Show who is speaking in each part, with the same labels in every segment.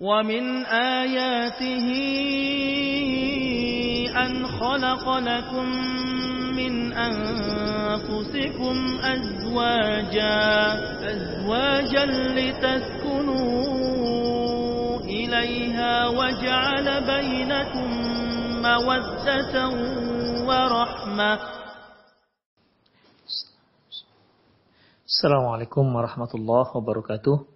Speaker 1: ومن آياته أن خلق لكم من أنفسكم أزواجا أزواجا لتسكنوا إليها وجعل بينكم مودة ورحمة.
Speaker 2: السلام عليكم ورحمة الله وبركاته.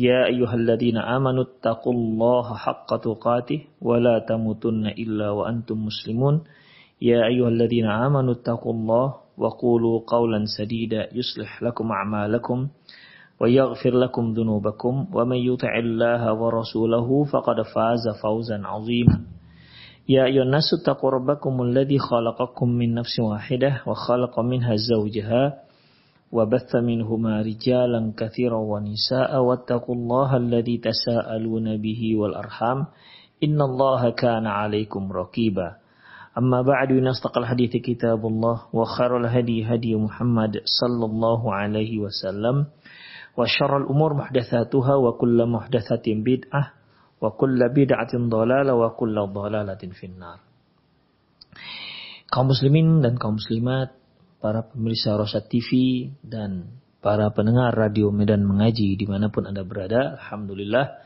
Speaker 2: يا أيها الذين آمنوا اتقوا الله حق تقاته ولا تموتن إلا وأنتم مسلمون. يا أيها الذين آمنوا اتقوا الله وقولوا قولا سديدا يصلح لكم أعمالكم ويغفر لكم ذنوبكم. ومن يطع الله ورسوله فقد فاز فوزا عظيما. يا أيها الناس اتقوا ربكم الذي خلقكم من نفس واحدة وخلق منها زوجها وبث منهما رجالا كثيرا ونساء واتقوا الله الذي تساءلون به والأرحام إن الله كان عليكم رقيبا أما بعد نستقى الحديث كتاب الله وخير الهدي هدي محمد صلى الله عليه وسلم وشر الأمور محدثاتها وكل محدثة بدعة وكل بدعة ضلالة وكل ضلالة في النار kaum muslimin dan kaum muslimat para pemirsa Rosat TV dan para pendengar radio Medan Mengaji di mana pun Anda berada. Alhamdulillah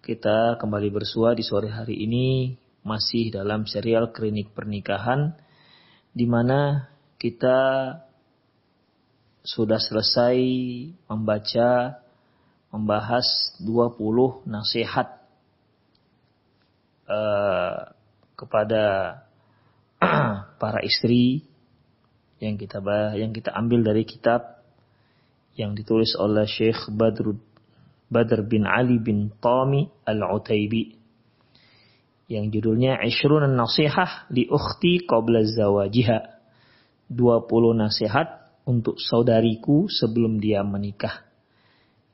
Speaker 2: kita kembali bersua di sore hari ini masih dalam serial klinik pernikahan di mana kita sudah selesai membaca membahas 20 nasihat uh, kepada para istri yang kita yang kita ambil dari kitab yang ditulis oleh Syekh Badr Badr bin Ali bin Tami Al-Utaibi yang judulnya Ishrun Nasihah li Ukhti Qabla Zawajiha. 20 nasihat untuk saudariku sebelum dia menikah.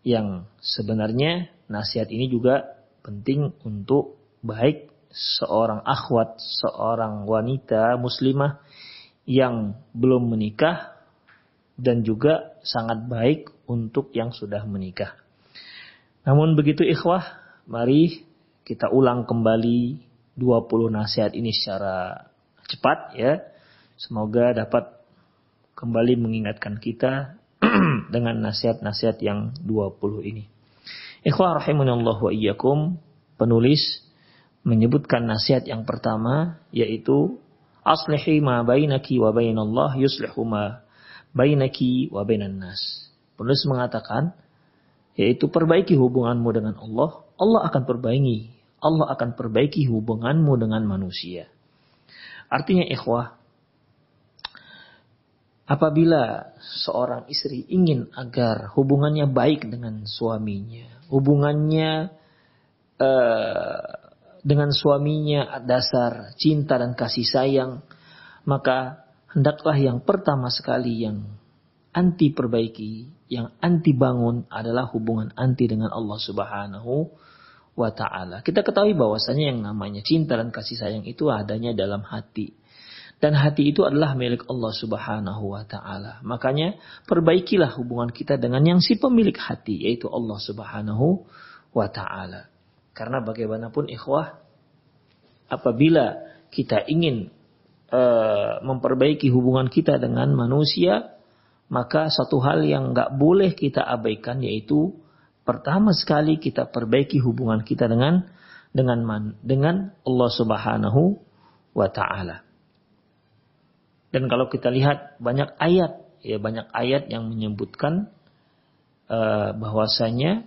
Speaker 2: Yang sebenarnya nasihat ini juga penting untuk baik seorang akhwat, seorang wanita muslimah yang belum menikah dan juga sangat baik untuk yang sudah menikah. Namun begitu ikhwah, mari kita ulang kembali 20 nasihat ini secara cepat ya. Semoga dapat kembali mengingatkan kita dengan nasihat-nasihat yang 20 ini. Ikhwah rahimunallah wa iyyakum, penulis menyebutkan nasihat yang pertama yaitu aslihi ma bainaki wa bainallah yuslihu ma bainaki wa bainan nas. Penulis mengatakan yaitu perbaiki hubunganmu dengan Allah, Allah akan perbaiki. Allah akan perbaiki hubunganmu dengan manusia. Artinya ikhwah, apabila seorang istri ingin agar hubungannya baik dengan suaminya, hubungannya uh, dengan suaminya dasar cinta dan kasih sayang, maka hendaklah yang pertama sekali yang anti perbaiki, yang anti bangun adalah hubungan anti dengan Allah Subhanahu wa taala. Kita ketahui bahwasanya yang namanya cinta dan kasih sayang itu adanya dalam hati. Dan hati itu adalah milik Allah Subhanahu wa taala. Makanya perbaikilah hubungan kita dengan yang si pemilik hati yaitu Allah Subhanahu wa taala. Karena bagaimanapun ikhwah, apabila kita ingin uh, memperbaiki hubungan kita dengan manusia, maka satu hal yang nggak boleh kita abaikan yaitu pertama sekali kita perbaiki hubungan kita dengan dengan man, dengan Allah Subhanahu wa taala. Dan kalau kita lihat banyak ayat ya banyak ayat yang menyebutkan uh, bahwasanya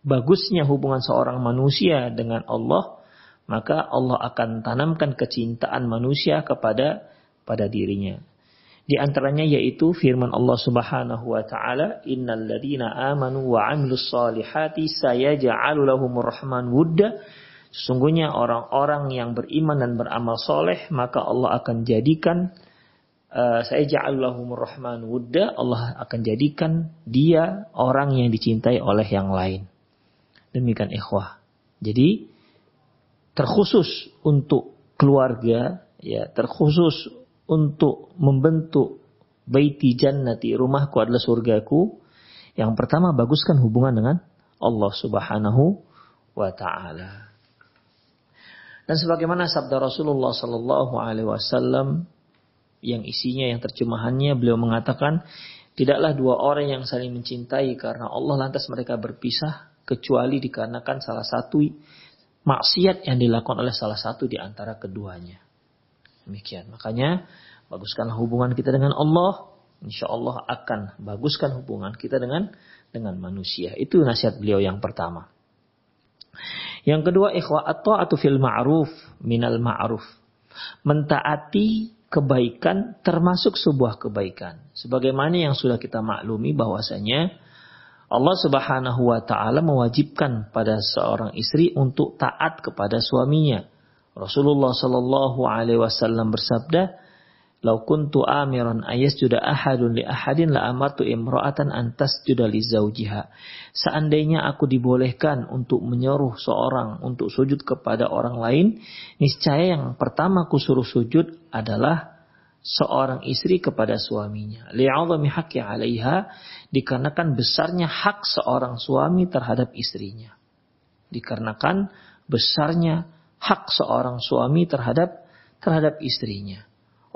Speaker 2: bagusnya hubungan seorang manusia dengan Allah, maka Allah akan tanamkan kecintaan manusia kepada pada dirinya. Di antaranya yaitu firman Allah Subhanahu wa taala, "Innal ladzina amanu wa 'amilus solihati sayaj'alu lahumur rahman wudda." Sesungguhnya orang-orang yang beriman dan beramal soleh, maka Allah akan jadikan uh, saya ja'allahumur rahman wudda, Allah akan jadikan dia orang yang dicintai oleh yang lain. Demikian ikhwah. Jadi terkhusus untuk keluarga, ya terkhusus untuk membentuk baiti jannati, rumahku adalah surgaku. Yang pertama baguskan hubungan dengan Allah Subhanahu wa taala. Dan sebagaimana sabda Rasulullah Sallallahu Alaihi Wasallam yang isinya yang terjemahannya beliau mengatakan tidaklah dua orang yang saling mencintai karena Allah lantas mereka berpisah kecuali dikarenakan salah satu maksiat yang dilakukan oleh salah satu di antara keduanya. Demikian. Makanya baguskanlah hubungan kita dengan Allah. Insya Allah akan baguskan hubungan kita dengan dengan manusia. Itu nasihat beliau yang pertama. Yang kedua ikhwah atau fil ma'ruf minal ma'ruf. Mentaati kebaikan termasuk sebuah kebaikan. Sebagaimana yang sudah kita maklumi bahwasanya Allah Subhanahu wa taala mewajibkan pada seorang istri untuk taat kepada suaminya. Rasulullah Shallallahu alaihi wasallam bersabda, Lau kuntu amiran ayasjuda ahadun li ahadin la amartu imra'atan antas juda li zaujiha. Seandainya aku dibolehkan untuk menyuruh seorang untuk sujud kepada orang lain, niscaya yang pertama aku suruh sujud adalah seorang istri kepada suaminya. Li'azami haqqi 'alaiha dikarenakan besarnya hak seorang suami terhadap istrinya. Dikarenakan besarnya hak seorang suami terhadap terhadap istrinya.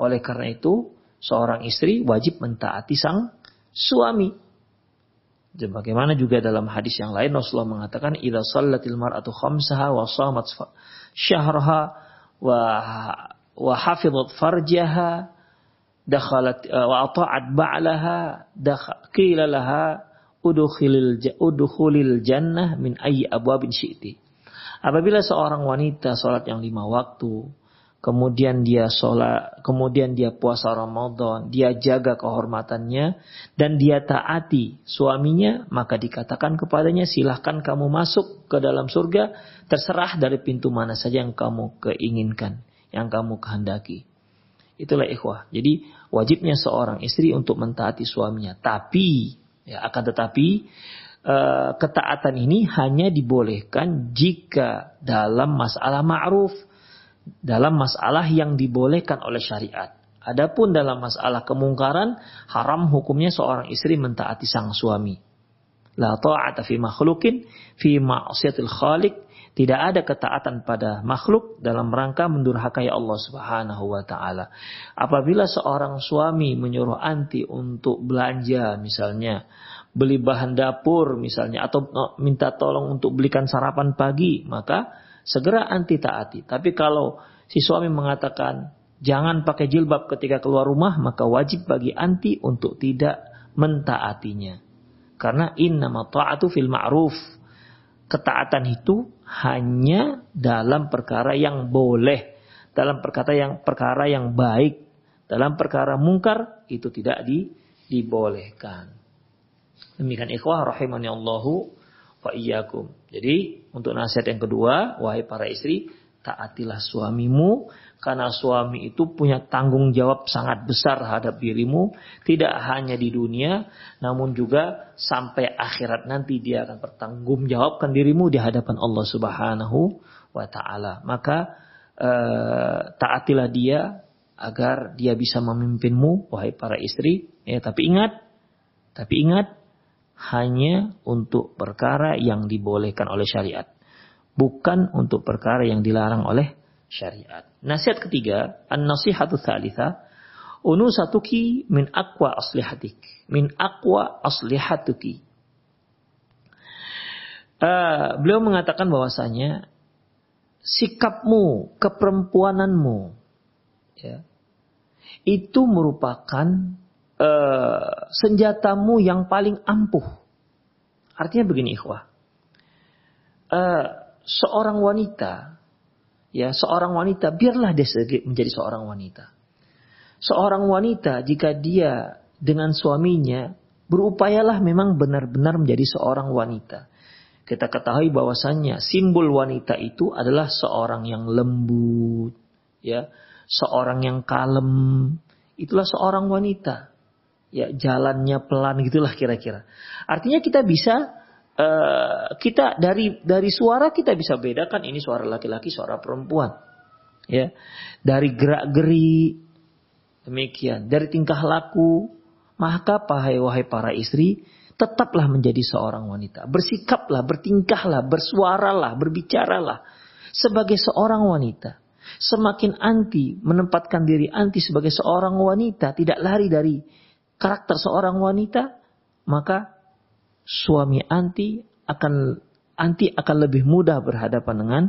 Speaker 2: Oleh karena itu, seorang istri wajib mentaati sang suami. Dan bagaimana juga dalam hadis yang lain Rasulullah mengatakan idza sallatil mar'atu khamsaha wa shamat syahraha wa wa hafizat farjaha dakhalat eh, wa ata'at ba'laha qila laha udkhilil udkhulil jannah min ayyi abwabin syi'ti. Apabila seorang wanita salat yang lima waktu, kemudian dia sholat, kemudian dia puasa Ramadan, dia jaga kehormatannya, dan dia taati suaminya, maka dikatakan kepadanya, silahkan kamu masuk ke dalam surga, terserah dari pintu mana saja yang kamu keinginkan, yang kamu kehendaki. Itulah ikhwah. Jadi wajibnya seorang istri untuk mentaati suaminya. Tapi, ya akan tetapi, uh, ketaatan ini hanya dibolehkan jika dalam masalah ma'ruf dalam masalah yang dibolehkan oleh syariat. Adapun dalam masalah kemungkaran, haram hukumnya seorang istri mentaati sang suami. La ta'ata fi makhlukin fi ma'siyatil khaliq. Tidak ada ketaatan pada makhluk dalam rangka mendurhakai Allah Subhanahu wa taala. Apabila seorang suami menyuruh anti untuk belanja misalnya, beli bahan dapur misalnya atau minta tolong untuk belikan sarapan pagi, maka segera anti taati. Tapi kalau si suami mengatakan jangan pakai jilbab ketika keluar rumah, maka wajib bagi anti untuk tidak mentaatinya. Karena innama ta'atu fil ma'ruf. Ketaatan itu hanya dalam perkara yang boleh, dalam perkara yang perkara yang baik, dalam perkara mungkar itu tidak di, dibolehkan. Demikian ikhwah rahimani Allahu wa iyyakum. Jadi untuk nasihat yang kedua, wahai para istri, taatilah suamimu karena suami itu punya tanggung jawab sangat besar terhadap dirimu, tidak hanya di dunia, namun juga sampai akhirat nanti dia akan bertanggung jawabkan dirimu di hadapan Allah Subhanahu wa taala. Maka eh, taatilah dia agar dia bisa memimpinmu wahai para istri. Ya, tapi ingat, tapi ingat hanya untuk perkara yang dibolehkan oleh syariat. Bukan untuk perkara yang dilarang oleh syariat. Nasihat ketiga, an-nasihatu thalitha, unusatuki min aqwa aslihatik. Min aqwa aslihatuki. Uh, beliau mengatakan bahwasanya sikapmu, keperempuananmu, ya, itu merupakan uh, senjatamu yang paling ampuh. Artinya begini ikhwah. Uh, seorang wanita, ya seorang wanita, biarlah dia menjadi seorang wanita. Seorang wanita jika dia dengan suaminya berupayalah memang benar-benar menjadi seorang wanita. Kita ketahui bahwasannya simbol wanita itu adalah seorang yang lembut, ya, seorang yang kalem. Itulah seorang wanita. Ya, jalannya pelan gitulah kira-kira. Artinya kita bisa uh, kita dari dari suara kita bisa bedakan ini suara laki-laki, suara perempuan. Ya. Dari gerak-geri demikian, dari tingkah laku, maka wahai wahai para istri, tetaplah menjadi seorang wanita. Bersikaplah, bertingkahlah, bersuaralah, berbicaralah sebagai seorang wanita. Semakin anti menempatkan diri anti sebagai seorang wanita, tidak lari dari karakter seorang wanita, maka suami anti akan anti akan lebih mudah berhadapan dengan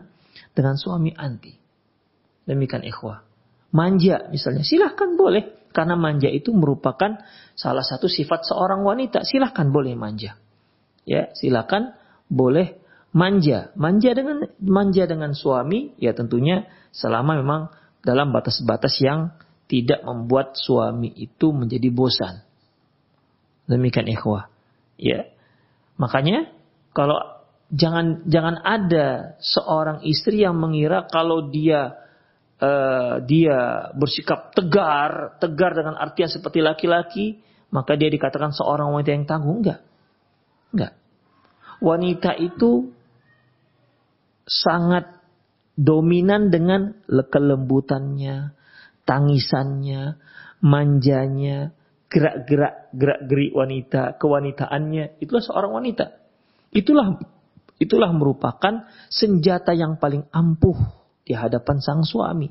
Speaker 2: dengan suami anti. Demikian ikhwah. Manja misalnya, silahkan boleh. Karena manja itu merupakan salah satu sifat seorang wanita. Silahkan boleh manja. Ya, silahkan boleh manja. Manja dengan manja dengan suami, ya tentunya selama memang dalam batas-batas yang tidak membuat suami itu menjadi bosan. Demikian ikhwah. Ya. Makanya kalau jangan jangan ada seorang istri yang mengira kalau dia uh, dia bersikap tegar, tegar dengan artian seperti laki-laki, maka dia dikatakan seorang wanita yang tangguh. Enggak. Enggak. Wanita itu sangat dominan dengan kelembutannya, tangisannya, manjanya, gerak-gerak gerak-gerik wanita, kewanitaannya. Itulah seorang wanita. Itulah itulah merupakan senjata yang paling ampuh di hadapan sang suami.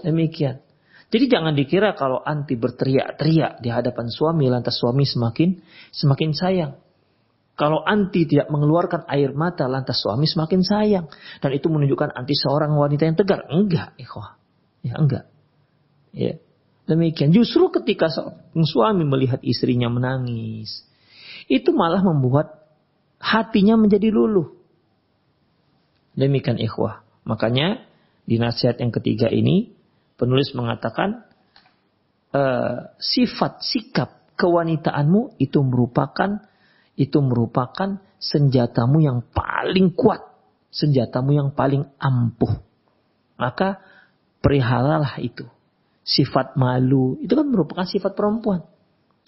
Speaker 2: Demikian. Jadi jangan dikira kalau anti berteriak-teriak di hadapan suami lantas suami semakin semakin sayang. Kalau anti tidak mengeluarkan air mata lantas suami semakin sayang dan itu menunjukkan anti seorang wanita yang tegar. Enggak, ikhwah. Ya enggak. Ya. Demikian. Justru ketika suami melihat istrinya menangis, itu malah membuat hatinya menjadi luluh. Demikian ikhwah. Makanya di nasihat yang ketiga ini penulis mengatakan e, sifat sikap kewanitaanmu itu merupakan itu merupakan senjatamu yang paling kuat, senjatamu yang paling ampuh. Maka perihalalah itu. Sifat malu itu kan merupakan sifat perempuan.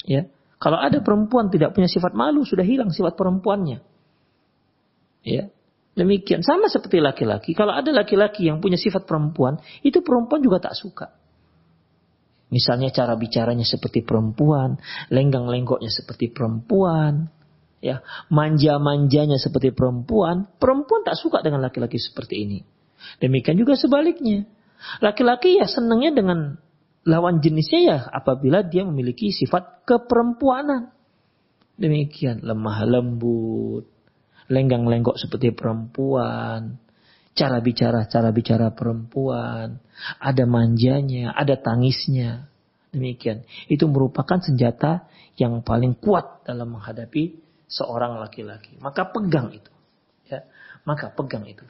Speaker 2: Ya. Kalau ada perempuan tidak punya sifat malu, sudah hilang sifat perempuannya. Ya. Demikian sama seperti laki-laki. Kalau ada laki-laki yang punya sifat perempuan, itu perempuan juga tak suka. Misalnya cara bicaranya seperti perempuan, lenggang-lenggoknya seperti perempuan, ya, manja-manjanya seperti perempuan, perempuan tak suka dengan laki-laki seperti ini. Demikian juga sebaliknya. Laki-laki ya senangnya dengan lawan jenisnya ya apabila dia memiliki sifat keperempuanan. Demikian lemah lembut, lenggang-lenggok seperti perempuan, cara bicara cara bicara perempuan, ada manjanya, ada tangisnya. Demikian. Itu merupakan senjata yang paling kuat dalam menghadapi seorang laki-laki. Maka pegang itu. Ya, maka pegang itu.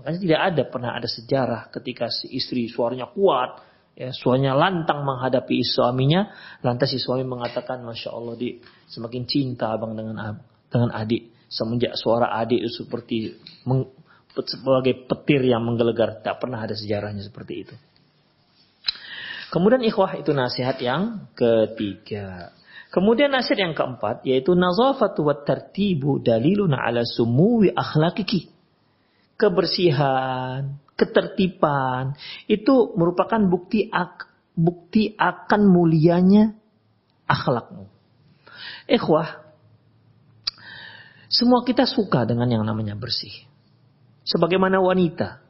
Speaker 2: Makanya tidak ada pernah ada sejarah ketika si istri suaranya kuat, ya, suaranya lantang menghadapi suaminya, lantas si suami mengatakan, masya Allah di semakin cinta abang dengan dengan adik semenjak suara adik itu seperti meng, sebagai petir yang menggelegar. Tak pernah ada sejarahnya seperti itu. Kemudian ikhwah itu nasihat yang ketiga. Kemudian nasihat yang keempat yaitu nazafatu wat tartibu daliluna ala sumuwi akhlakiki. Kebersihan, ketertiban itu merupakan bukti ak, bukti akan mulianya akhlakmu. Ikhwah, semua kita suka dengan yang namanya bersih. Sebagaimana wanita.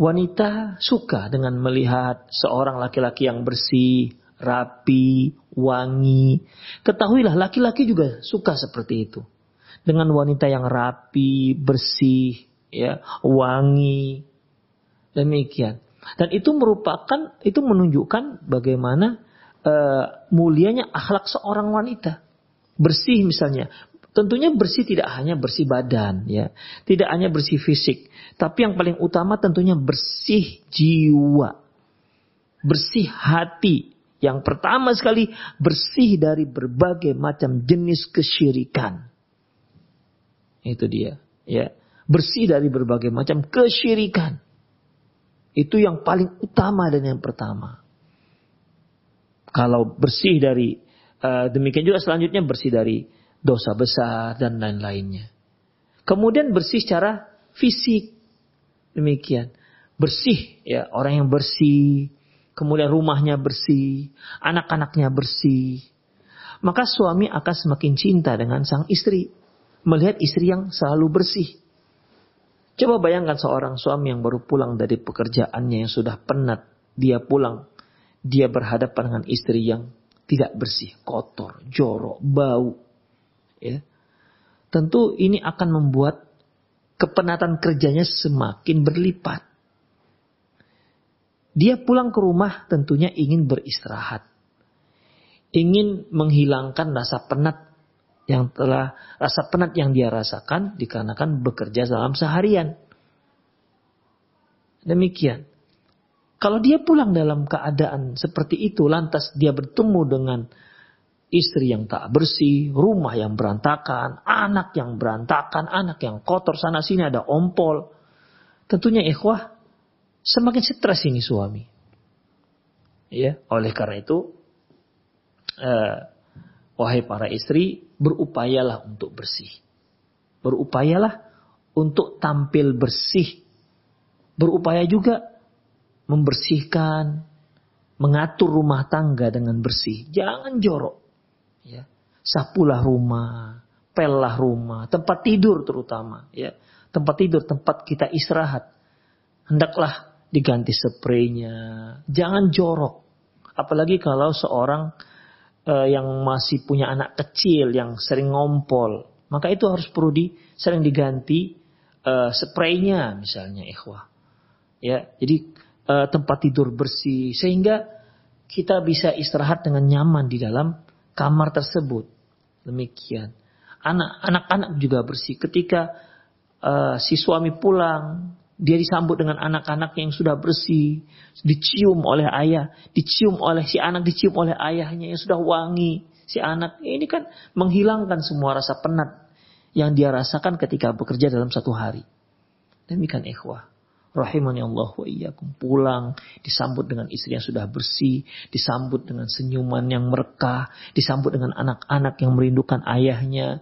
Speaker 2: Wanita suka dengan melihat seorang laki-laki yang bersih, rapi, wangi. Ketahuilah laki-laki juga suka seperti itu. Dengan wanita yang rapi, bersih, ya, wangi. Demikian. Dan itu merupakan itu menunjukkan bagaimana uh, mulianya akhlak seorang wanita. Bersih misalnya, Tentunya bersih tidak hanya bersih badan ya, tidak hanya bersih fisik, tapi yang paling utama tentunya bersih jiwa. Bersih hati. Yang pertama sekali bersih dari berbagai macam jenis kesyirikan. Itu dia, ya. Bersih dari berbagai macam kesyirikan. Itu yang paling utama dan yang pertama. Kalau bersih dari uh, demikian juga selanjutnya bersih dari dosa besar dan lain-lainnya. Kemudian bersih secara fisik. Demikian. Bersih ya, orang yang bersih, kemudian rumahnya bersih, anak-anaknya bersih. Maka suami akan semakin cinta dengan sang istri. Melihat istri yang selalu bersih. Coba bayangkan seorang suami yang baru pulang dari pekerjaannya yang sudah penat. Dia pulang. Dia berhadapan dengan istri yang tidak bersih, kotor, jorok, bau. Ya. Tentu ini akan membuat kepenatan kerjanya semakin berlipat. Dia pulang ke rumah tentunya ingin beristirahat. Ingin menghilangkan rasa penat yang telah rasa penat yang dia rasakan dikarenakan bekerja dalam seharian. Demikian. Kalau dia pulang dalam keadaan seperti itu, lantas dia bertemu dengan istri yang tak bersih, rumah yang berantakan, anak yang berantakan, anak yang kotor, sana sini ada ompol. Tentunya ikhwah, semakin stres ini suami. Ya, oleh karena itu, eh, wahai para istri, berupayalah untuk bersih. Berupayalah untuk tampil bersih. Berupaya juga membersihkan, mengatur rumah tangga dengan bersih. Jangan jorok. Ya. Sapulah rumah, pellah rumah, tempat tidur terutama. Ya. Tempat tidur, tempat kita istirahat. Hendaklah diganti spraynya. Jangan jorok. Apalagi kalau seorang uh, yang masih punya anak kecil yang sering ngompol, maka itu harus perlu di sering diganti uh, spraynya misalnya ikhwah. Ya, jadi uh, tempat tidur bersih sehingga kita bisa istirahat dengan nyaman di dalam kamar tersebut. Demikian. Anak-anak juga bersih. Ketika uh, si suami pulang, dia disambut dengan anak-anak yang sudah bersih, dicium oleh ayah, dicium oleh si anak, dicium oleh ayahnya yang sudah wangi. Si anak ini kan menghilangkan semua rasa penat yang dia rasakan ketika bekerja dalam satu hari. Demikian ikhwah. Rahimani Allah wa iyyakum. Pulang, disambut dengan istri yang sudah bersih, disambut dengan senyuman yang merekah, disambut dengan anak-anak yang merindukan ayahnya,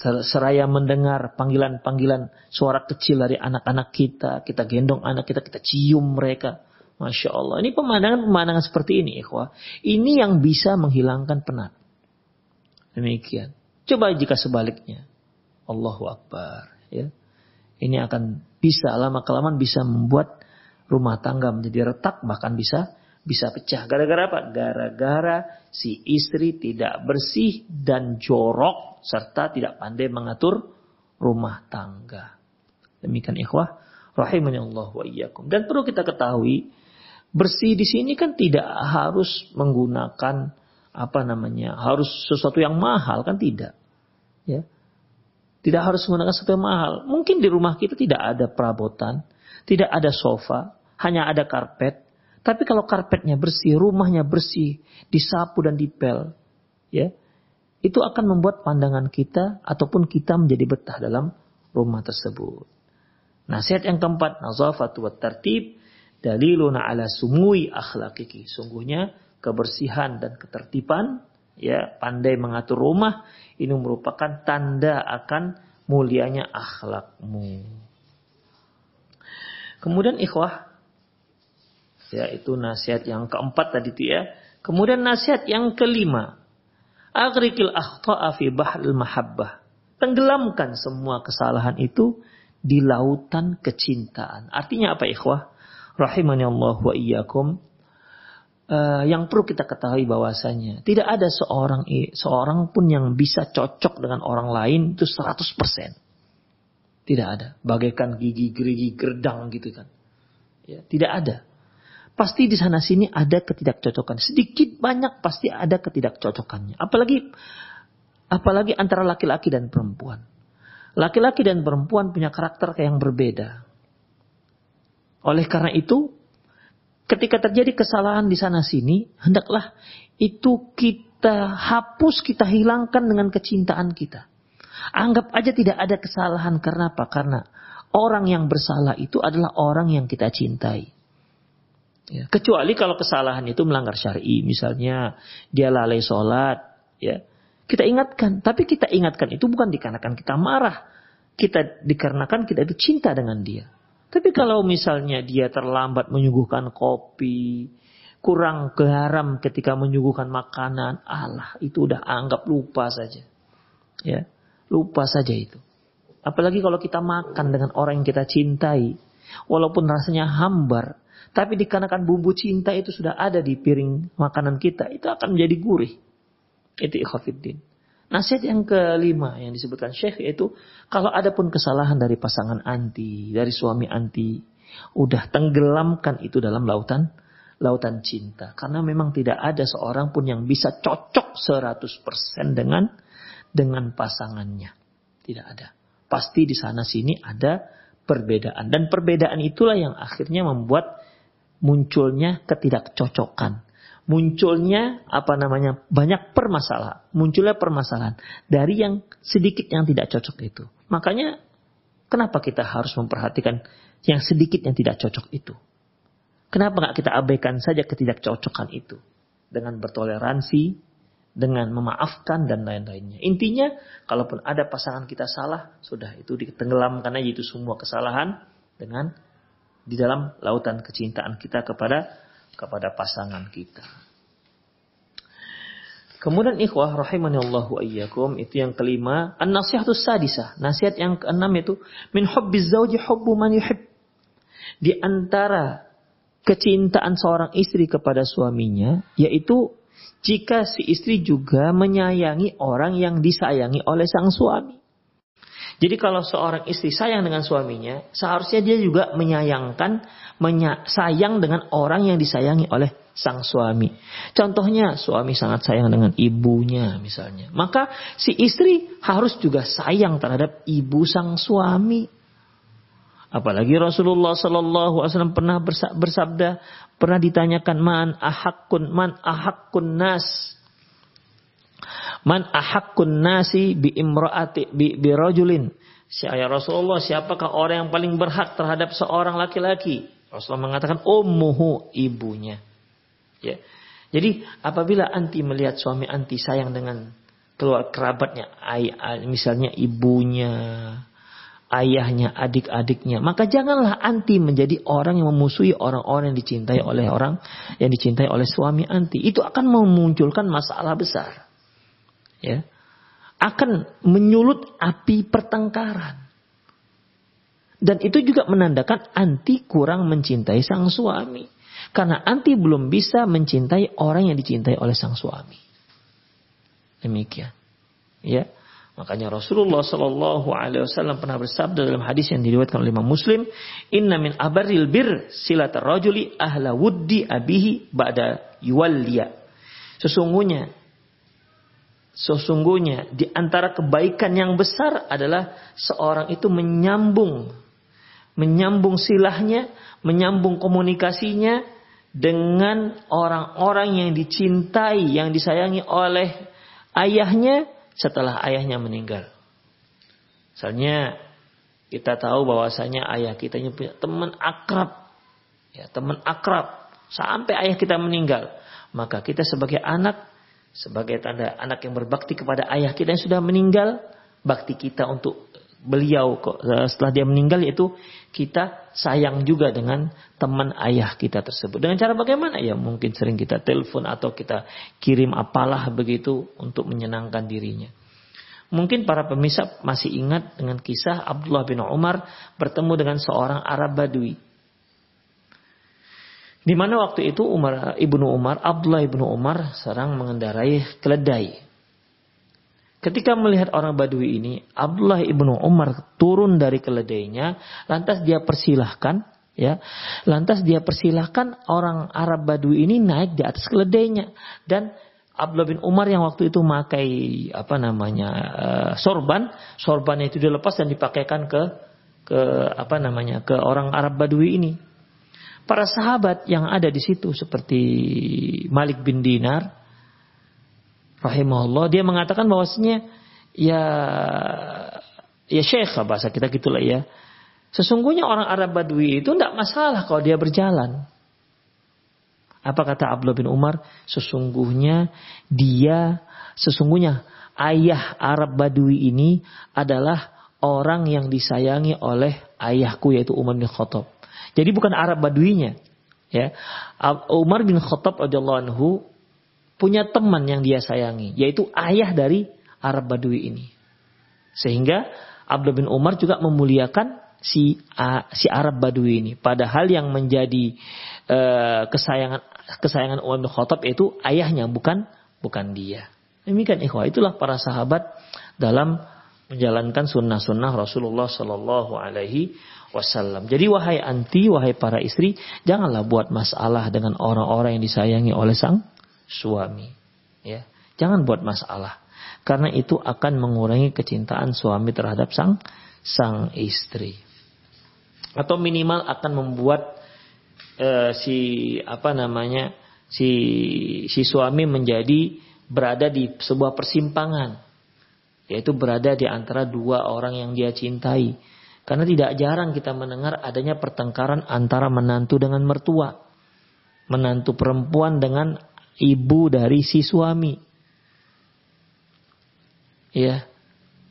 Speaker 2: seraya mendengar panggilan-panggilan suara kecil dari anak-anak kita, kita gendong anak kita, kita cium mereka. Masya Allah. Ini pemandangan-pemandangan seperti ini, ikhwah. Ini yang bisa menghilangkan penat. Demikian. Coba jika sebaliknya. Allahu Akbar. Ya. Ini akan bisa lama kelamaan bisa membuat rumah tangga menjadi retak bahkan bisa bisa pecah. Gara-gara apa? Gara-gara si istri tidak bersih dan jorok serta tidak pandai mengatur rumah tangga. Demikian ikhwah rahimani Allah wa iyyakum. Dan perlu kita ketahui bersih di sini kan tidak harus menggunakan apa namanya? harus sesuatu yang mahal kan tidak. Ya. Tidak harus menggunakan sesuatu yang mahal. Mungkin di rumah kita tidak ada perabotan, tidak ada sofa, hanya ada karpet, tapi kalau karpetnya bersih, rumahnya bersih, disapu dan dipel, ya, itu akan membuat pandangan kita ataupun kita menjadi betah dalam rumah tersebut. Nasihat yang keempat, nazafatu wa tertib, daliluna ala sumui akhlakiki. Sungguhnya kebersihan dan ketertiban, ya, pandai mengatur rumah, ini merupakan tanda akan mulianya akhlakmu. Kemudian ikhwah, Ya, itu nasihat yang keempat tadi ya. Kemudian nasihat yang kelima. Agrikil akhta'a fi bahril mahabbah. Tenggelamkan semua kesalahan itu di lautan kecintaan. Artinya apa ikhwah? Rahimani Allah wa iyyakum. Uh, yang perlu kita ketahui bahwasanya tidak ada seorang seorang pun yang bisa cocok dengan orang lain itu 100%. Tidak ada. Bagaikan gigi gerigi gerdang gitu kan. Ya, tidak ada. Pasti di sana sini ada ketidakcocokan. Sedikit banyak pasti ada ketidakcocokannya. Apalagi apalagi antara laki-laki dan perempuan. Laki-laki dan perempuan punya karakter yang berbeda. Oleh karena itu, ketika terjadi kesalahan di sana sini, hendaklah itu kita hapus, kita hilangkan dengan kecintaan kita. Anggap aja tidak ada kesalahan karena apa? Karena orang yang bersalah itu adalah orang yang kita cintai. Ya. Kecuali kalau kesalahan itu melanggar syari, misalnya dia lalai sholat, ya kita ingatkan. Tapi kita ingatkan itu bukan dikarenakan kita marah, kita dikarenakan kita itu cinta dengan dia. Tapi kalau misalnya dia terlambat menyuguhkan kopi, kurang garam ketika menyuguhkan makanan, Allah itu udah anggap lupa saja. Ya, lupa saja itu. Apalagi kalau kita makan dengan orang yang kita cintai, walaupun rasanya hambar, tapi dikarenakan bumbu cinta itu sudah ada di piring makanan kita, itu akan menjadi gurih. Itu ikhafiddin. Nasihat yang kelima yang disebutkan Syekh itu kalau ada pun kesalahan dari pasangan anti, dari suami anti, udah tenggelamkan itu dalam lautan lautan cinta. Karena memang tidak ada seorang pun yang bisa cocok 100% dengan dengan pasangannya. Tidak ada. Pasti di sana sini ada perbedaan dan perbedaan itulah yang akhirnya membuat munculnya ketidakcocokan munculnya apa namanya banyak permasalahan, munculnya permasalahan dari yang sedikit yang tidak cocok itu. Makanya kenapa kita harus memperhatikan yang sedikit yang tidak cocok itu? Kenapa nggak kita abaikan saja ketidakcocokan itu dengan bertoleransi, dengan memaafkan dan lain-lainnya. Intinya, kalaupun ada pasangan kita salah, sudah itu ditenggelamkan aja itu semua kesalahan dengan di dalam lautan kecintaan kita kepada kepada pasangan kita. Kemudian ikhwah rahimani Allah wa iyyakum itu yang kelima, an-nasihatus sadisah. Nasihat yang keenam itu min hubbiz zauji hubbu man yuhib. Di antara kecintaan seorang istri kepada suaminya yaitu jika si istri juga menyayangi orang yang disayangi oleh sang suami. Jadi kalau seorang istri sayang dengan suaminya, seharusnya dia juga menyayangkan, menya sayang dengan orang yang disayangi oleh sang suami. Contohnya suami sangat sayang dengan ibunya misalnya. Maka si istri harus juga sayang terhadap ibu sang suami. Apalagi Rasulullah Sallallahu Alaihi Wasallam pernah bersabda, pernah ditanyakan man ahakun man ahakun nas Man ahakun nasi bi imraati bi, bi rajulin. Ya Rasulullah, siapakah orang yang paling berhak terhadap seorang laki-laki? Rasulullah mengatakan ummuhu ibunya. Ya. Jadi apabila anti melihat suami anti sayang dengan keluar kerabatnya, ay, ay, misalnya ibunya, ayahnya, adik-adiknya, maka janganlah anti menjadi orang yang memusuhi orang-orang yang dicintai oleh orang yang dicintai oleh suami anti. Itu akan memunculkan masalah besar ya akan menyulut api pertengkaran. Dan itu juga menandakan anti kurang mencintai sang suami. Karena anti belum bisa mencintai orang yang dicintai oleh sang suami. Demikian. Ya. Makanya Rasulullah Shallallahu Alaihi Wasallam pernah bersabda dalam hadis yang diriwayatkan oleh Imam Muslim, Inna min abaril bir silat rajuli ahla wuddi abihi ba'da yuwalliya. Sesungguhnya Sesungguhnya di antara kebaikan yang besar adalah seorang itu menyambung menyambung silahnya, menyambung komunikasinya dengan orang-orang yang dicintai, yang disayangi oleh ayahnya setelah ayahnya meninggal. Misalnya kita tahu bahwasanya ayah kita punya teman akrab, ya teman akrab. Sampai ayah kita meninggal, maka kita sebagai anak sebagai tanda anak yang berbakti kepada ayah kita yang sudah meninggal, bakti kita untuk beliau eh, setelah dia meninggal yaitu kita sayang juga dengan teman ayah kita tersebut. Dengan cara bagaimana? Ya mungkin sering kita telepon atau kita kirim apalah begitu untuk menyenangkan dirinya. Mungkin para pemirsa masih ingat dengan kisah Abdullah bin Umar bertemu dengan seorang Arab Badui di mana waktu itu Umar ibnu Umar, Abdullah ibnu Umar sedang mengendarai keledai. Ketika melihat orang Badui ini, Abdullah ibnu Umar turun dari keledainya, lantas dia persilahkan, ya, lantas dia persilahkan orang Arab Badui ini naik di atas keledainya dan Abdullah bin Umar yang waktu itu memakai apa namanya uh, sorban, sorbannya itu dilepas dan dipakaikan ke ke apa namanya ke orang Arab Badui ini para sahabat yang ada di situ seperti Malik bin Dinar rahimahullah dia mengatakan bahwasanya ya ya syekh bahasa kita gitulah ya. Sesungguhnya orang Arab Badui itu tidak masalah kalau dia berjalan. Apa kata Abdullah bin Umar? Sesungguhnya dia, sesungguhnya ayah Arab Badui ini adalah orang yang disayangi oleh ayahku yaitu Umar bin Khattab. Jadi bukan Arab Baduinya. Ya. Umar bin Khattab radhiyallahu anhu punya teman yang dia sayangi, yaitu ayah dari Arab Badui ini. Sehingga Abdullah bin Umar juga memuliakan si si Arab Badui ini. Padahal yang menjadi uh, kesayangan kesayangan Umar bin Khattab itu ayahnya bukan bukan dia. Demikian ikhwah itulah para sahabat dalam menjalankan sunnah-sunnah Rasulullah Shallallahu Alaihi Wasallam. Jadi wahai anti, wahai para istri, janganlah buat masalah dengan orang-orang yang disayangi oleh sang suami. Ya, jangan buat masalah karena itu akan mengurangi kecintaan suami terhadap sang sang istri atau minimal akan membuat uh, si apa namanya si si suami menjadi berada di sebuah persimpangan yaitu berada di antara dua orang yang dia cintai karena tidak jarang kita mendengar adanya pertengkaran antara menantu dengan mertua menantu perempuan dengan ibu dari si suami ya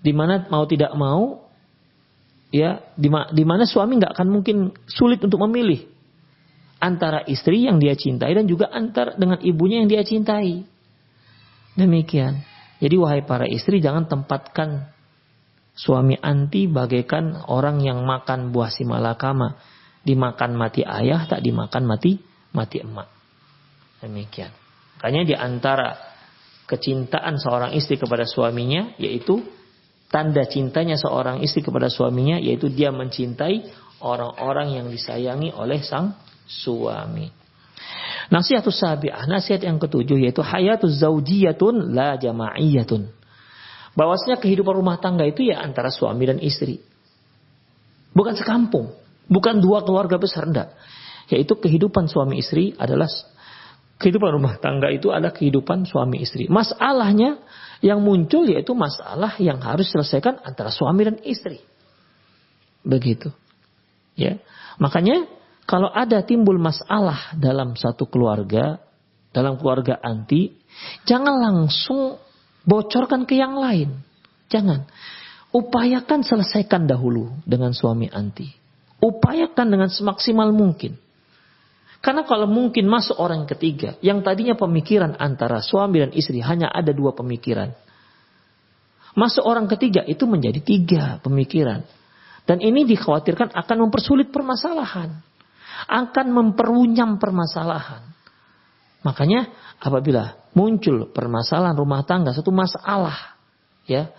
Speaker 2: di mana mau tidak mau ya di mana suami nggak akan mungkin sulit untuk memilih antara istri yang dia cintai dan juga antar dengan ibunya yang dia cintai. Demikian. Jadi wahai para istri jangan tempatkan suami anti bagaikan orang yang makan buah si malakama. Dimakan mati ayah, tak dimakan mati mati emak. Demikian. Makanya di antara kecintaan seorang istri kepada suaminya yaitu tanda cintanya seorang istri kepada suaminya yaitu dia mencintai orang-orang yang disayangi oleh sang suami. Nasihat sabi'ah, nasihat yang ketujuh yaitu hayatuz zaujiyatun la jama'iyatun. Bahwasanya kehidupan rumah tangga itu ya antara suami dan istri. Bukan sekampung, bukan dua keluarga besar enggak. Yaitu kehidupan suami istri adalah kehidupan rumah tangga itu adalah kehidupan suami istri. Masalahnya yang muncul yaitu masalah yang harus diselesaikan antara suami dan istri. Begitu. Ya. Makanya kalau ada timbul masalah dalam satu keluarga, dalam keluarga anti, jangan langsung bocorkan ke yang lain. Jangan. Upayakan selesaikan dahulu dengan suami anti. Upayakan dengan semaksimal mungkin. Karena kalau mungkin masuk orang ketiga, yang tadinya pemikiran antara suami dan istri hanya ada dua pemikiran. Masuk orang ketiga itu menjadi tiga pemikiran. Dan ini dikhawatirkan akan mempersulit permasalahan. Akan memperunyam permasalahan. Makanya apabila muncul permasalahan rumah tangga, satu masalah, ya,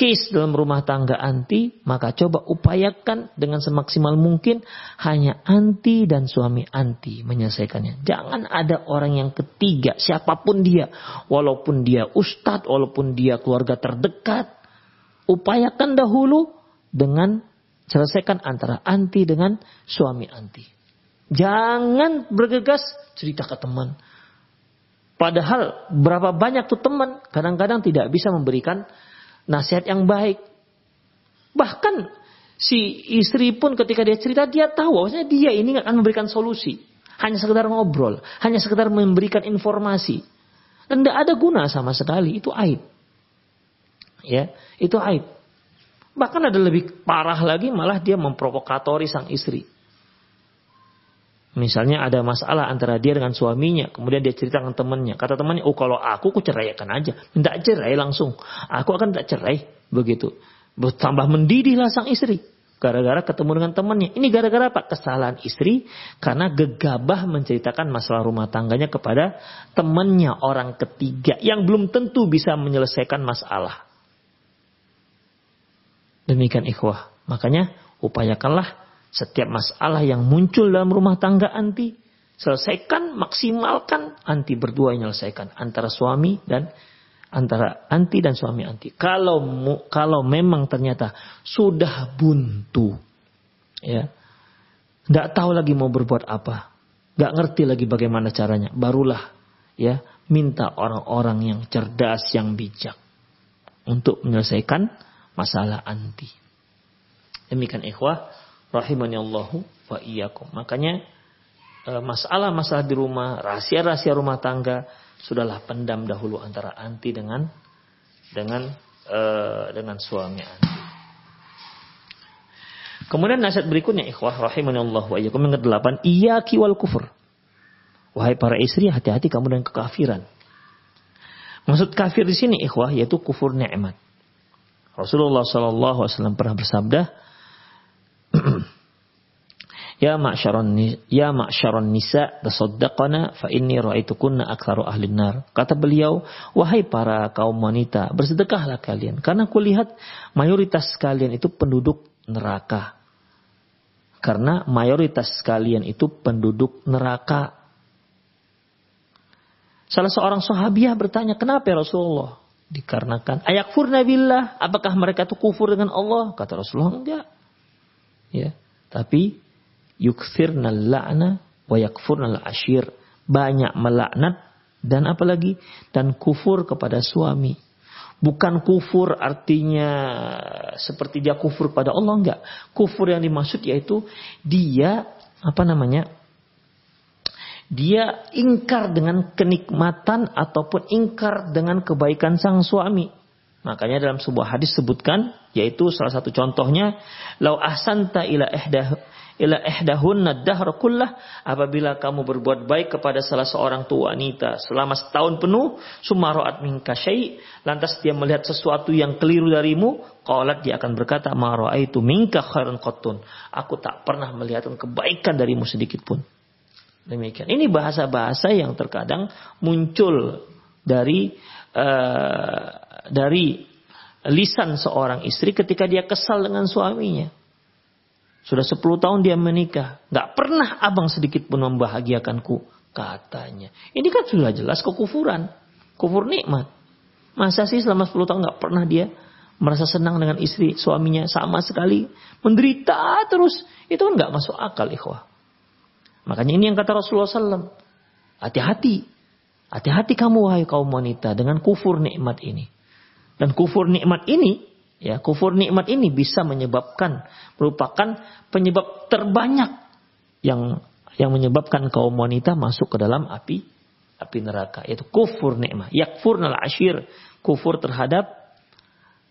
Speaker 2: case dalam rumah tangga anti, maka coba upayakan dengan semaksimal mungkin hanya anti dan suami anti menyelesaikannya. Jangan ada orang yang ketiga, siapa pun dia, walaupun dia ustadz, walaupun dia keluarga terdekat, upayakan dahulu dengan selesaikan antara anti dengan suami anti. Jangan bergegas cerita ke teman. Padahal berapa banyak tuh teman kadang-kadang tidak bisa memberikan nasihat yang baik. Bahkan si istri pun ketika dia cerita dia tahu bahwasanya dia ini akan memberikan solusi. Hanya sekedar ngobrol, hanya sekedar memberikan informasi. Dan tidak ada guna sama sekali, itu aib. Ya, itu aib. Bahkan ada lebih parah lagi malah dia memprovokatori sang istri. Misalnya ada masalah antara dia dengan suaminya, kemudian dia cerita dengan temannya. Kata temannya, oh kalau aku, aku ceraikan aja. Minta cerai langsung. Aku akan tak cerai. Begitu. Bertambah mendidihlah sang istri. Gara-gara ketemu dengan temannya. Ini gara-gara apa? Kesalahan istri. Karena gegabah menceritakan masalah rumah tangganya kepada temannya orang ketiga. Yang belum tentu bisa menyelesaikan masalah. Demikian ikhwah. Makanya upayakanlah setiap masalah yang muncul dalam rumah tangga anti, selesaikan, maksimalkan, anti berdua menyelesaikan antara suami dan antara anti dan suami anti. Kalau kalau memang ternyata sudah buntu, ya, nggak tahu lagi mau berbuat apa, nggak ngerti lagi bagaimana caranya, barulah ya minta orang-orang yang cerdas, yang bijak, untuk menyelesaikan masalah anti. Demikian ikhwah rahimani Allahu wa iyyakum. Makanya e, masalah-masalah di rumah, rahasia-rahasia rumah tangga sudahlah pendam dahulu antara anti dengan dengan e, dengan suami anti. Kemudian nasihat berikutnya ikhwah rahimani Allah wa iyyakum yang kedelapan, iyyaki wal kufur. Wahai para istri, hati-hati kamu dengan kekafiran. Maksud kafir di sini ikhwah yaitu kufur nikmat. Rasulullah Wasallam pernah bersabda, Ya ma'syaron ya ma'syaron nisa tasaddaqana fa inni ra'aitukunna aktsaru ahli nar. Kata beliau, wahai para kaum wanita, bersedekahlah kalian karena kulihat mayoritas kalian itu penduduk neraka. Karena mayoritas kalian itu penduduk neraka. Salah seorang sahabiah bertanya, "Kenapa ya Rasulullah?" Dikarenakan ayakfurna billah, apakah mereka itu kufur dengan Allah? Kata Rasulullah, enggak. Ya, tapi yukfirna la'na wa yakfurna ashir. Banyak melaknat dan apalagi dan kufur kepada suami. Bukan kufur artinya seperti dia kufur pada Allah enggak. Kufur yang dimaksud yaitu dia apa namanya? Dia ingkar dengan kenikmatan ataupun ingkar dengan kebaikan sang suami. Makanya dalam sebuah hadis sebutkan yaitu salah satu contohnya lau ahsanta ila ihdah ila ihdahunna dahr kullah apabila kamu berbuat baik kepada salah seorang tua wanita selama setahun penuh sumaroat minka lantas dia melihat sesuatu yang keliru darimu qalat dia akan berkata ma raaitu minka khairan qattun. Aku tak pernah melihat kebaikan darimu sedikit pun. Demikian. Ini bahasa-bahasa yang terkadang muncul dari uh, dari lisan seorang istri ketika dia kesal dengan suaminya. Sudah 10 tahun dia menikah. Gak pernah abang sedikit pun membahagiakanku. Katanya. Ini kan sudah jelas kekufuran. Kufur nikmat. Masa sih selama 10 tahun gak pernah dia merasa senang dengan istri suaminya sama sekali. Menderita terus. Itu kan gak masuk akal ikhwah. Makanya ini yang kata Rasulullah SAW. Hati-hati. Hati-hati kamu wahai kaum wanita dengan kufur nikmat ini. Dan kufur nikmat ini, ya kufur nikmat ini bisa menyebabkan merupakan penyebab terbanyak yang yang menyebabkan kaum wanita masuk ke dalam api api neraka yaitu kufur nikmat yakfurnal ashir kufur terhadap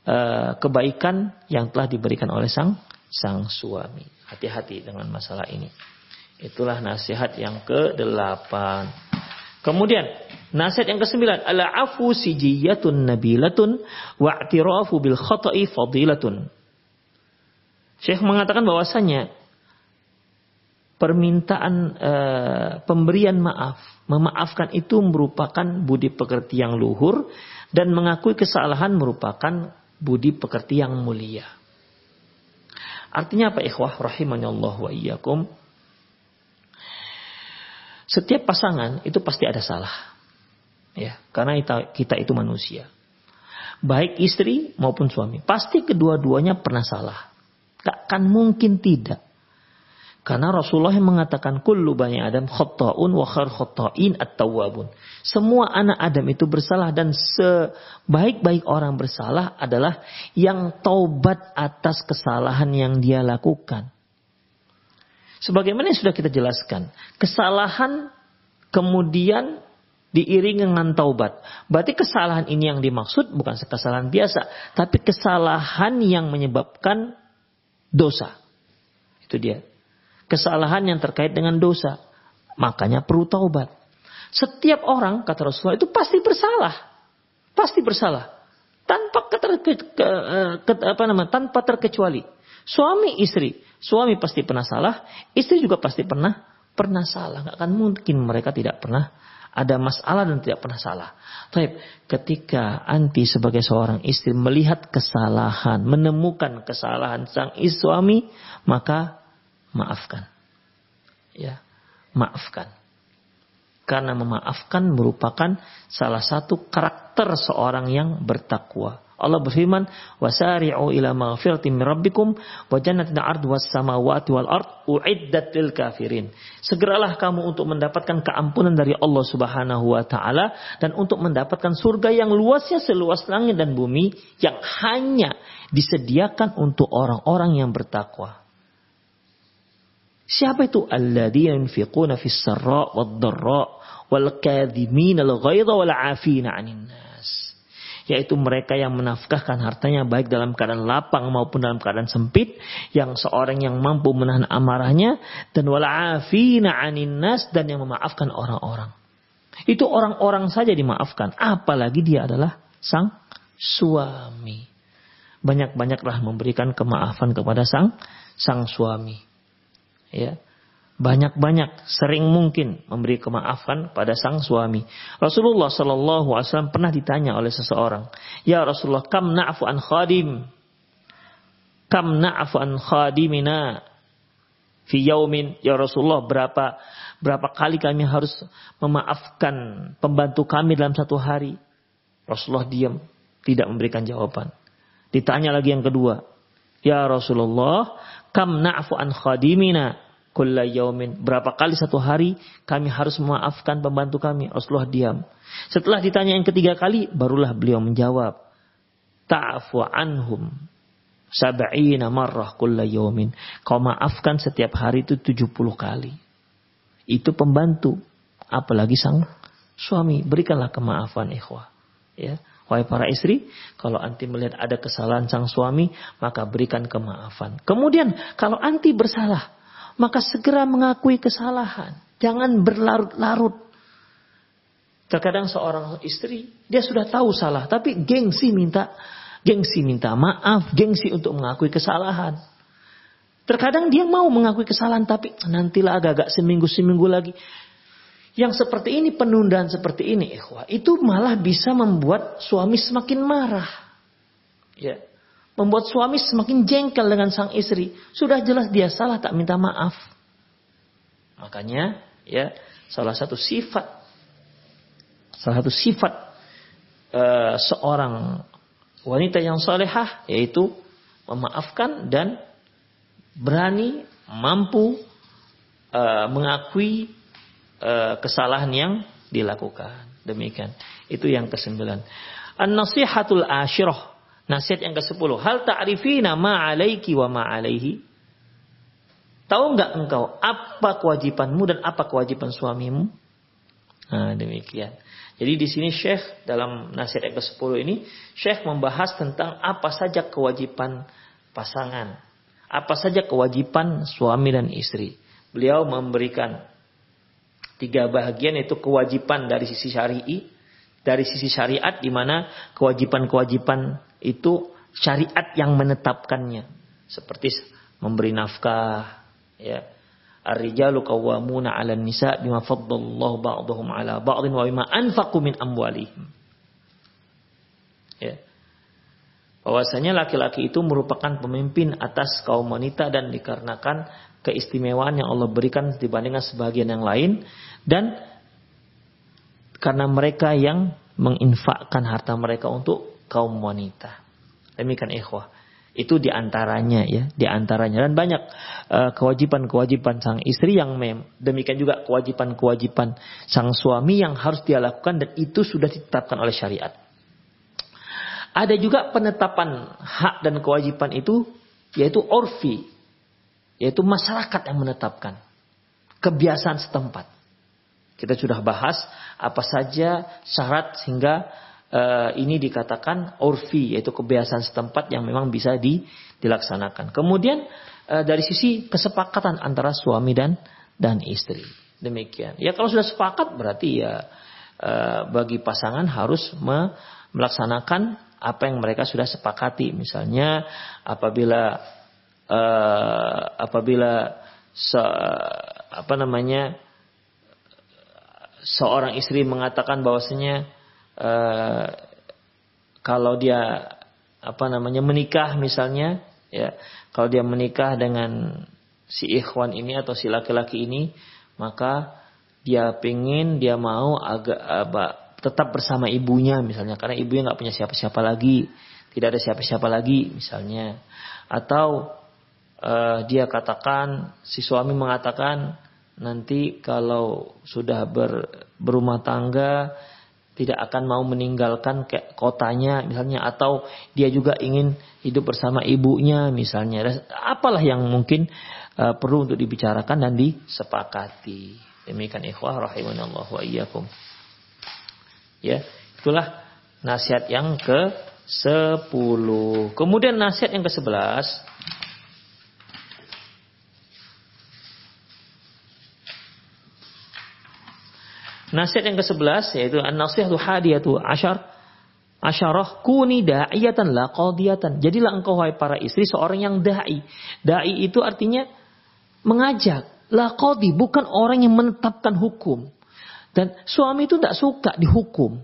Speaker 2: uh, kebaikan yang telah diberikan oleh sang sang suami. Hati-hati dengan masalah ini. Itulah nasihat yang ke delapan kemudian Nasihat yang kesembilan, ala afu sijiyatun nabilatun wa'tirafu bil khata'i fadilatun. Syekh mengatakan bahwasanya permintaan e, pemberian maaf, memaafkan itu merupakan budi pekerti yang luhur dan mengakui kesalahan merupakan budi pekerti yang mulia. Artinya apa ikhwah rahimahnya Allah wa iyyakum? Setiap pasangan itu pasti ada salah. Ya, karena kita, kita itu manusia. Baik istri maupun suami. Pasti kedua-duanya pernah salah. Takkan mungkin tidak. Karena Rasulullah mengatakan kullu bani Adam khata'un wa khair khata'in at-tawwabun. Semua anak Adam itu bersalah dan sebaik-baik orang bersalah adalah yang taubat atas kesalahan yang dia lakukan. Sebagaimana yang sudah kita jelaskan, kesalahan kemudian diiringi dengan taubat. Berarti kesalahan ini yang dimaksud bukan kesalahan biasa, tapi kesalahan yang menyebabkan dosa. Itu dia. Kesalahan yang terkait dengan dosa. Makanya perlu taubat. Setiap orang kata Rasulullah itu pasti bersalah. Pasti bersalah. Tanpa keter, ke, ke, ke, apa nama, tanpa terkecuali. Suami istri, suami pasti pernah salah, istri juga pasti pernah pernah salah. Gak akan mungkin mereka tidak pernah ada masalah dan tidak pernah salah. Tapi ketika anti sebagai seorang istri melihat kesalahan, menemukan kesalahan sang suami, maka maafkan. Ya, maafkan. Karena memaafkan merupakan salah satu karakter seorang yang bertakwa. Allah berfirman, "Wasari'u ila maghfiratin min rabbikum wa jannatin 'arduha samawati wal ard uiddat lil kafirin." Segeralah kamu untuk mendapatkan keampunan dari Allah Subhanahu wa taala dan untuk mendapatkan surga yang luasnya seluas langit dan bumi yang hanya disediakan untuk orang-orang yang bertakwa. Siapa itu? Alladzina yunfiquna fis sarra wad dharra wal kadhimina al ghaidha wal 'afina 'anil nas yaitu mereka yang menafkahkan hartanya baik dalam keadaan lapang maupun dalam keadaan sempit, yang seorang yang mampu menahan amarahnya dan walafina anin nas dan yang memaafkan orang-orang. Itu orang-orang saja dimaafkan, apalagi dia adalah sang suami. Banyak-banyaklah memberikan kemaafan kepada sang sang suami. Ya banyak-banyak, sering mungkin memberi kemaafan pada sang suami. Rasulullah Shallallahu Alaihi Wasallam pernah ditanya oleh seseorang, Ya Rasulullah, kam na'fu an khadim, kam na'fu an khadimina fi yaumin, ya Rasulullah, berapa berapa kali kami harus memaafkan pembantu kami dalam satu hari? Rasulullah diam, tidak memberikan jawaban. Ditanya lagi yang kedua, Ya Rasulullah, kam na'fu an khadimina kulla yaumin. Berapa kali satu hari kami harus memaafkan pembantu kami. Rasulullah diam. Setelah ditanya yang ketiga kali, barulah beliau menjawab. Ta'afu anhum sab'ina marrah kulla yaumin. Kau maafkan setiap hari itu 70 kali. Itu pembantu. Apalagi sang suami. Berikanlah kemaafan ikhwah. Ya. Wahai para istri, kalau anti melihat ada kesalahan sang suami, maka berikan kemaafan. Kemudian, kalau anti bersalah, maka segera mengakui kesalahan. Jangan berlarut-larut. Terkadang seorang istri, dia sudah tahu salah, tapi gengsi minta gengsi minta maaf, gengsi untuk mengakui kesalahan. Terkadang dia mau mengakui kesalahan, tapi nantilah agak-agak seminggu-seminggu lagi. Yang seperti ini, penundaan seperti ini, ikhwah, itu malah bisa membuat suami semakin marah. Ya membuat suami semakin jengkel dengan sang istri. Sudah jelas dia salah tak minta maaf. Makanya ya salah satu sifat salah satu sifat uh, seorang wanita yang salehah yaitu memaafkan dan berani mampu uh, mengakui uh, kesalahan yang dilakukan. Demikian. Itu yang kesembilan. An-nasihatul asyirah Nasihat yang ke-10. Hal ta'rifina ma alaiki wa ma alaihi? Tahu nggak engkau apa kewajibanmu dan apa kewajiban suamimu? Nah, demikian. Jadi di sini Syekh dalam nasihat yang ke-10 ini, Syekh membahas tentang apa saja kewajiban pasangan. Apa saja kewajiban suami dan istri. Beliau memberikan tiga bagian yaitu kewajiban dari sisi syari'i, dari sisi syariat di mana kewajiban-kewajiban itu syariat yang menetapkannya seperti memberi nafkah ya Ar-rijalu qawwamuna 'alan nisa bima faddallahu ba'dahum 'ala ba'dhin wa bima anfaqu min amwalihim. Ya. Bahwasanya laki-laki itu merupakan pemimpin atas kaum wanita dan dikarenakan keistimewaan yang Allah berikan dibandingkan sebagian yang lain dan karena mereka yang menginfakkan harta mereka untuk kaum wanita. Demikian ikhwah. Itu di antaranya ya, di antaranya dan banyak uh, kewajiban-kewajiban sang istri yang mem demikian juga kewajiban-kewajiban sang suami yang harus dia lakukan dan itu sudah ditetapkan oleh syariat. Ada juga penetapan hak dan kewajiban itu yaitu orfi, yaitu masyarakat yang menetapkan kebiasaan setempat. Kita sudah bahas apa saja syarat sehingga uh, ini dikatakan urfi yaitu kebiasaan setempat yang memang bisa di, dilaksanakan. Kemudian uh, dari sisi kesepakatan antara suami dan dan istri. Demikian. Ya kalau sudah sepakat berarti ya uh, bagi pasangan harus me, melaksanakan apa yang mereka sudah sepakati. Misalnya apabila uh, apabila se, apa namanya seorang istri mengatakan bahwasanya uh, kalau dia apa namanya menikah misalnya ya kalau dia menikah dengan si ikhwan ini atau si laki-laki ini maka dia pengen dia mau agak apa tetap bersama ibunya misalnya karena ibunya nggak punya siapa-siapa lagi tidak ada siapa-siapa lagi misalnya. Atau uh, dia katakan si suami mengatakan nanti kalau sudah ber, berumah tangga tidak akan mau meninggalkan kotanya misalnya atau dia juga ingin hidup bersama ibunya misalnya. Apalah yang mungkin uh, perlu untuk dibicarakan dan disepakati. Demikian ikhwah rahimanallah wa iyyakum. Ya itulah nasihat yang ke 10 kemudian nasihat yang ke 11 Nasihat yang ke-11 yaitu an-nasihatu hadiyatu asyar asyarah kuni da'iyatan la qadiyatan. Jadilah engkau wahai para istri seorang yang dai. Dai itu artinya mengajak, la qadi bukan orang yang menetapkan hukum. Dan suami itu tidak suka dihukum.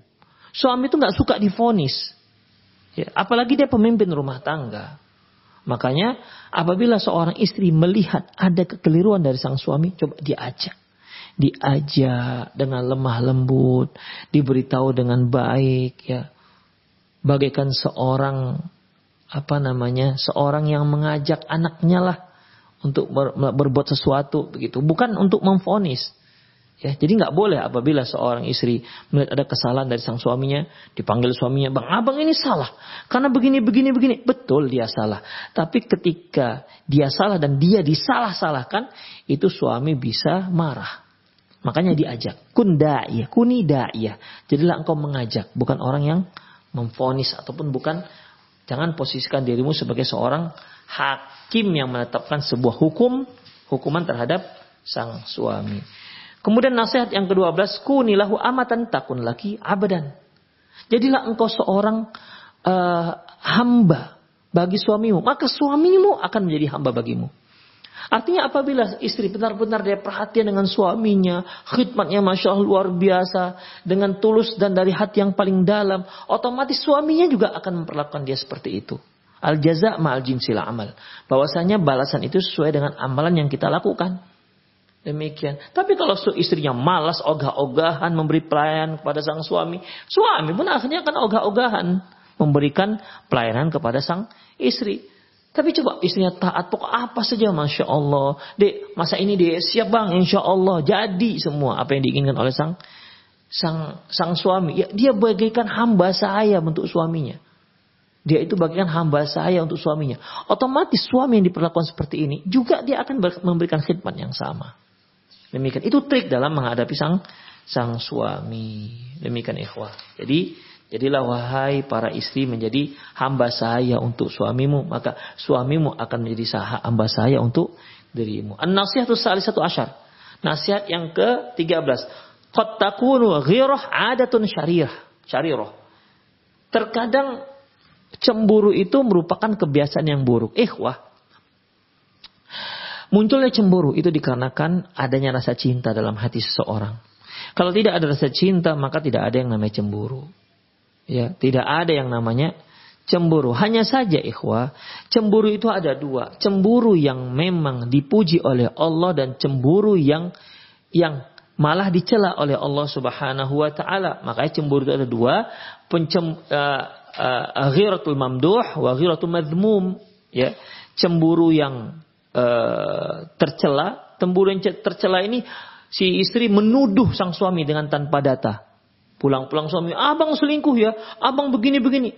Speaker 2: Suami itu nggak suka difonis. Ya, apalagi dia pemimpin rumah tangga. Makanya apabila seorang istri melihat ada kekeliruan dari sang suami, coba diajak diajak dengan lemah lembut, diberitahu dengan baik ya. Bagaikan seorang apa namanya? seorang yang mengajak anaknya lah untuk ber, berbuat sesuatu begitu, bukan untuk memfonis. Ya, jadi nggak boleh apabila seorang istri melihat ada kesalahan dari sang suaminya, dipanggil suaminya, bang, abang ini salah, karena begini, begini, begini, betul dia salah. Tapi ketika dia salah dan dia disalah-salahkan, itu suami bisa marah. Makanya diajak. Kun da'iyah, kuni da'iyah. Jadilah engkau mengajak, bukan orang yang memfonis ataupun bukan jangan posisikan dirimu sebagai seorang hakim yang menetapkan sebuah hukum, hukuman terhadap sang suami. Kemudian nasihat yang ke-12, kunilahu amatan takun laki abadan. Jadilah engkau seorang uh, hamba bagi suamimu, maka suamimu akan menjadi hamba bagimu. Artinya apabila istri benar-benar dia perhatian dengan suaminya, khidmatnya Masya Allah luar biasa, dengan tulus dan dari hati yang paling dalam, otomatis suaminya juga akan memperlakukan dia seperti itu. Al jaza ma'al jinsila amal. Bahwasanya balasan itu sesuai dengan amalan yang kita lakukan. Demikian. Tapi kalau istrinya malas ogah-ogahan memberi pelayanan kepada sang suami, suami pun akhirnya akan ogah-ogahan memberikan pelayanan kepada sang istri. Tapi coba istrinya taat pokok apa saja Masya Allah. Dek masa ini dek siap bang Insya Allah jadi semua apa yang diinginkan oleh sang sang sang suami. Ya, dia bagaikan hamba saya untuk suaminya. Dia itu bagaikan hamba saya untuk suaminya. Otomatis suami yang diperlakukan seperti ini juga dia akan memberikan khidmat yang sama. Demikian. Itu trik dalam menghadapi sang sang suami. Demikian ikhwah. Jadi Jadilah wahai para istri menjadi hamba saya untuk suamimu, maka suamimu akan menjadi sah hamba saya untuk dirimu. An-nasihatu satu asyar. Nasihat yang ke-13. Qad takunu ghirah adatun syariyah. Syarirah. Terkadang cemburu itu merupakan kebiasaan yang buruk. Ikhwah. Munculnya cemburu itu dikarenakan adanya rasa cinta dalam hati seseorang. Kalau tidak ada rasa cinta, maka tidak ada yang namanya cemburu. Ya, tidak ada yang namanya cemburu. Hanya saja ikhwah, cemburu itu ada dua. Cemburu yang memang dipuji oleh Allah dan cemburu yang yang malah dicela oleh Allah Subhanahu wa taala. Makanya cemburu itu ada dua, pencem uh, uh, ghiratul mamduh wa ghiratul madhmum, ya. Cemburu yang uh, tercela, cemburu yang tercela ini si istri menuduh sang suami dengan tanpa data. Pulang-pulang suami, abang selingkuh ya, abang begini-begini.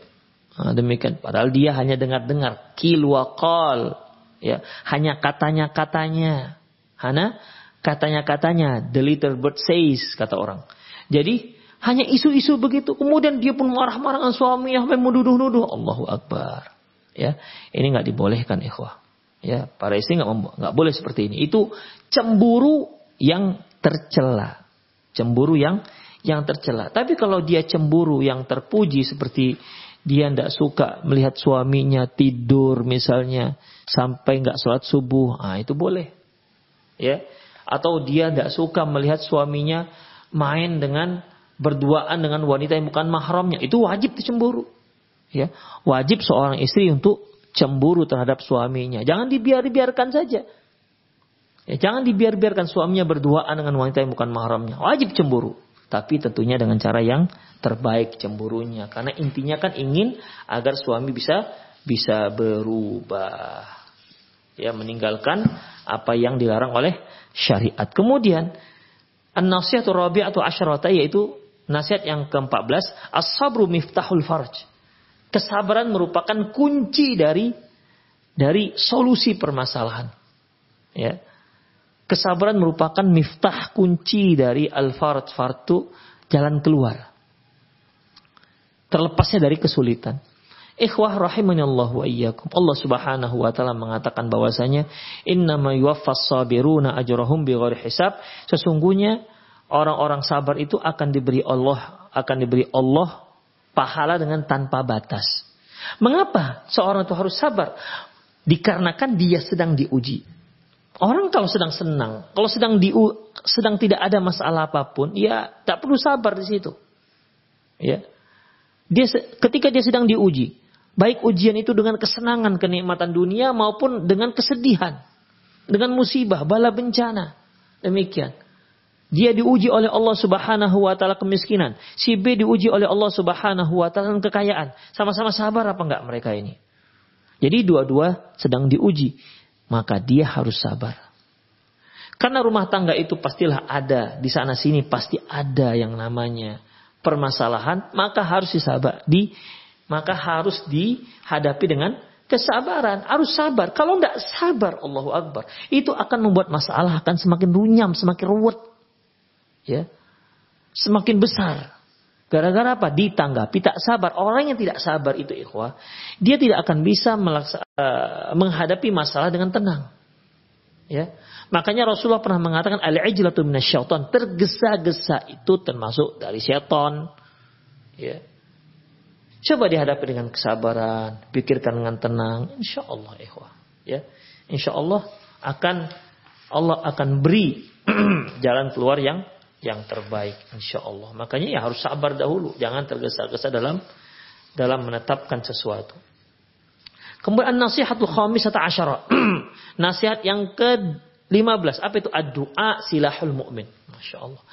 Speaker 2: Nah, demikian. Padahal dia hanya dengar-dengar. Kilwakol. Ya, hanya katanya-katanya. Hanya katanya-katanya. The little bird says, kata orang. Jadi, hanya isu-isu begitu. Kemudian dia pun marah-marah dengan suami sampai menuduh-nuduh. Allahu Akbar. Ya, ini nggak dibolehkan ikhwah. Ya, para istri nggak nggak boleh seperti ini. Itu cemburu yang tercela. Cemburu yang yang tercela. Tapi kalau dia cemburu yang terpuji seperti dia tidak suka melihat suaminya tidur misalnya sampai nggak sholat subuh, ah itu boleh, ya. Atau dia tidak suka melihat suaminya main dengan berduaan dengan wanita yang bukan mahramnya, itu wajib dicemburu, ya. Wajib seorang istri untuk cemburu terhadap suaminya. Jangan dibiar-biarkan saja. Ya, jangan dibiar-biarkan suaminya berduaan dengan wanita yang bukan mahramnya. Wajib cemburu. Tapi tentunya dengan cara yang terbaik cemburunya. Karena intinya kan ingin agar suami bisa bisa berubah. Ya, meninggalkan apa yang dilarang oleh syariat. Kemudian an-nasihatu rabi'atu asyarata yaitu nasihat yang ke-14, as-sabru miftahul farj. Kesabaran merupakan kunci dari dari solusi permasalahan. Ya. Kesabaran merupakan miftah kunci dari al-farj fartu jalan keluar. Terlepasnya dari kesulitan. Ikhwah rahimahullah wa iyyakum. Allah Subhanahu wa taala mengatakan bahwasanya innama yuwaffas sabiruna ajrahum bighairi hisab. Sesungguhnya orang-orang sabar itu akan diberi Allah akan diberi Allah pahala dengan tanpa batas. Mengapa seorang itu harus sabar? Dikarenakan dia sedang diuji. Orang kalau sedang senang, kalau sedang di sedang tidak ada masalah apa pun, ya tak perlu sabar di situ. Ya. Dia ketika dia sedang diuji, baik ujian itu dengan kesenangan, kenikmatan dunia maupun dengan kesedihan, dengan musibah, bala bencana. Demikian. Dia diuji oleh Allah Subhanahu wa taala kemiskinan. Si B diuji oleh Allah Subhanahu wa taala kekayaan. Sama-sama sabar apa enggak mereka ini? Jadi dua-dua sedang diuji maka dia harus sabar. Karena rumah tangga itu pastilah ada, di sana sini pasti ada yang namanya permasalahan, maka harus disabar, di maka harus dihadapi dengan kesabaran, harus sabar. Kalau tidak sabar, Allahu Akbar, itu akan membuat masalah akan semakin runyam, semakin ruwet. Ya. Semakin besar. Gara-gara apa? Ditanggapi tak sabar. Orang yang tidak sabar itu ikhwah, dia tidak akan bisa melaksa, uh, menghadapi masalah dengan tenang. Ya. Makanya Rasulullah pernah mengatakan al-ijlatu minasyaiton, tergesa-gesa itu termasuk dari syaitan. Ya. Coba dihadapi dengan kesabaran, pikirkan dengan tenang, insya Allah ikhwah. Ya. Insya Allah akan Allah akan beri jalan keluar yang yang terbaik insya Allah. Makanya ya harus sabar dahulu, jangan tergesa-gesa dalam dalam menetapkan sesuatu. Kemudian nasihatul khamisata asyara. Nasihat yang ke-15. Apa itu? Ad-du'a silahul mu'min. Masya Allah.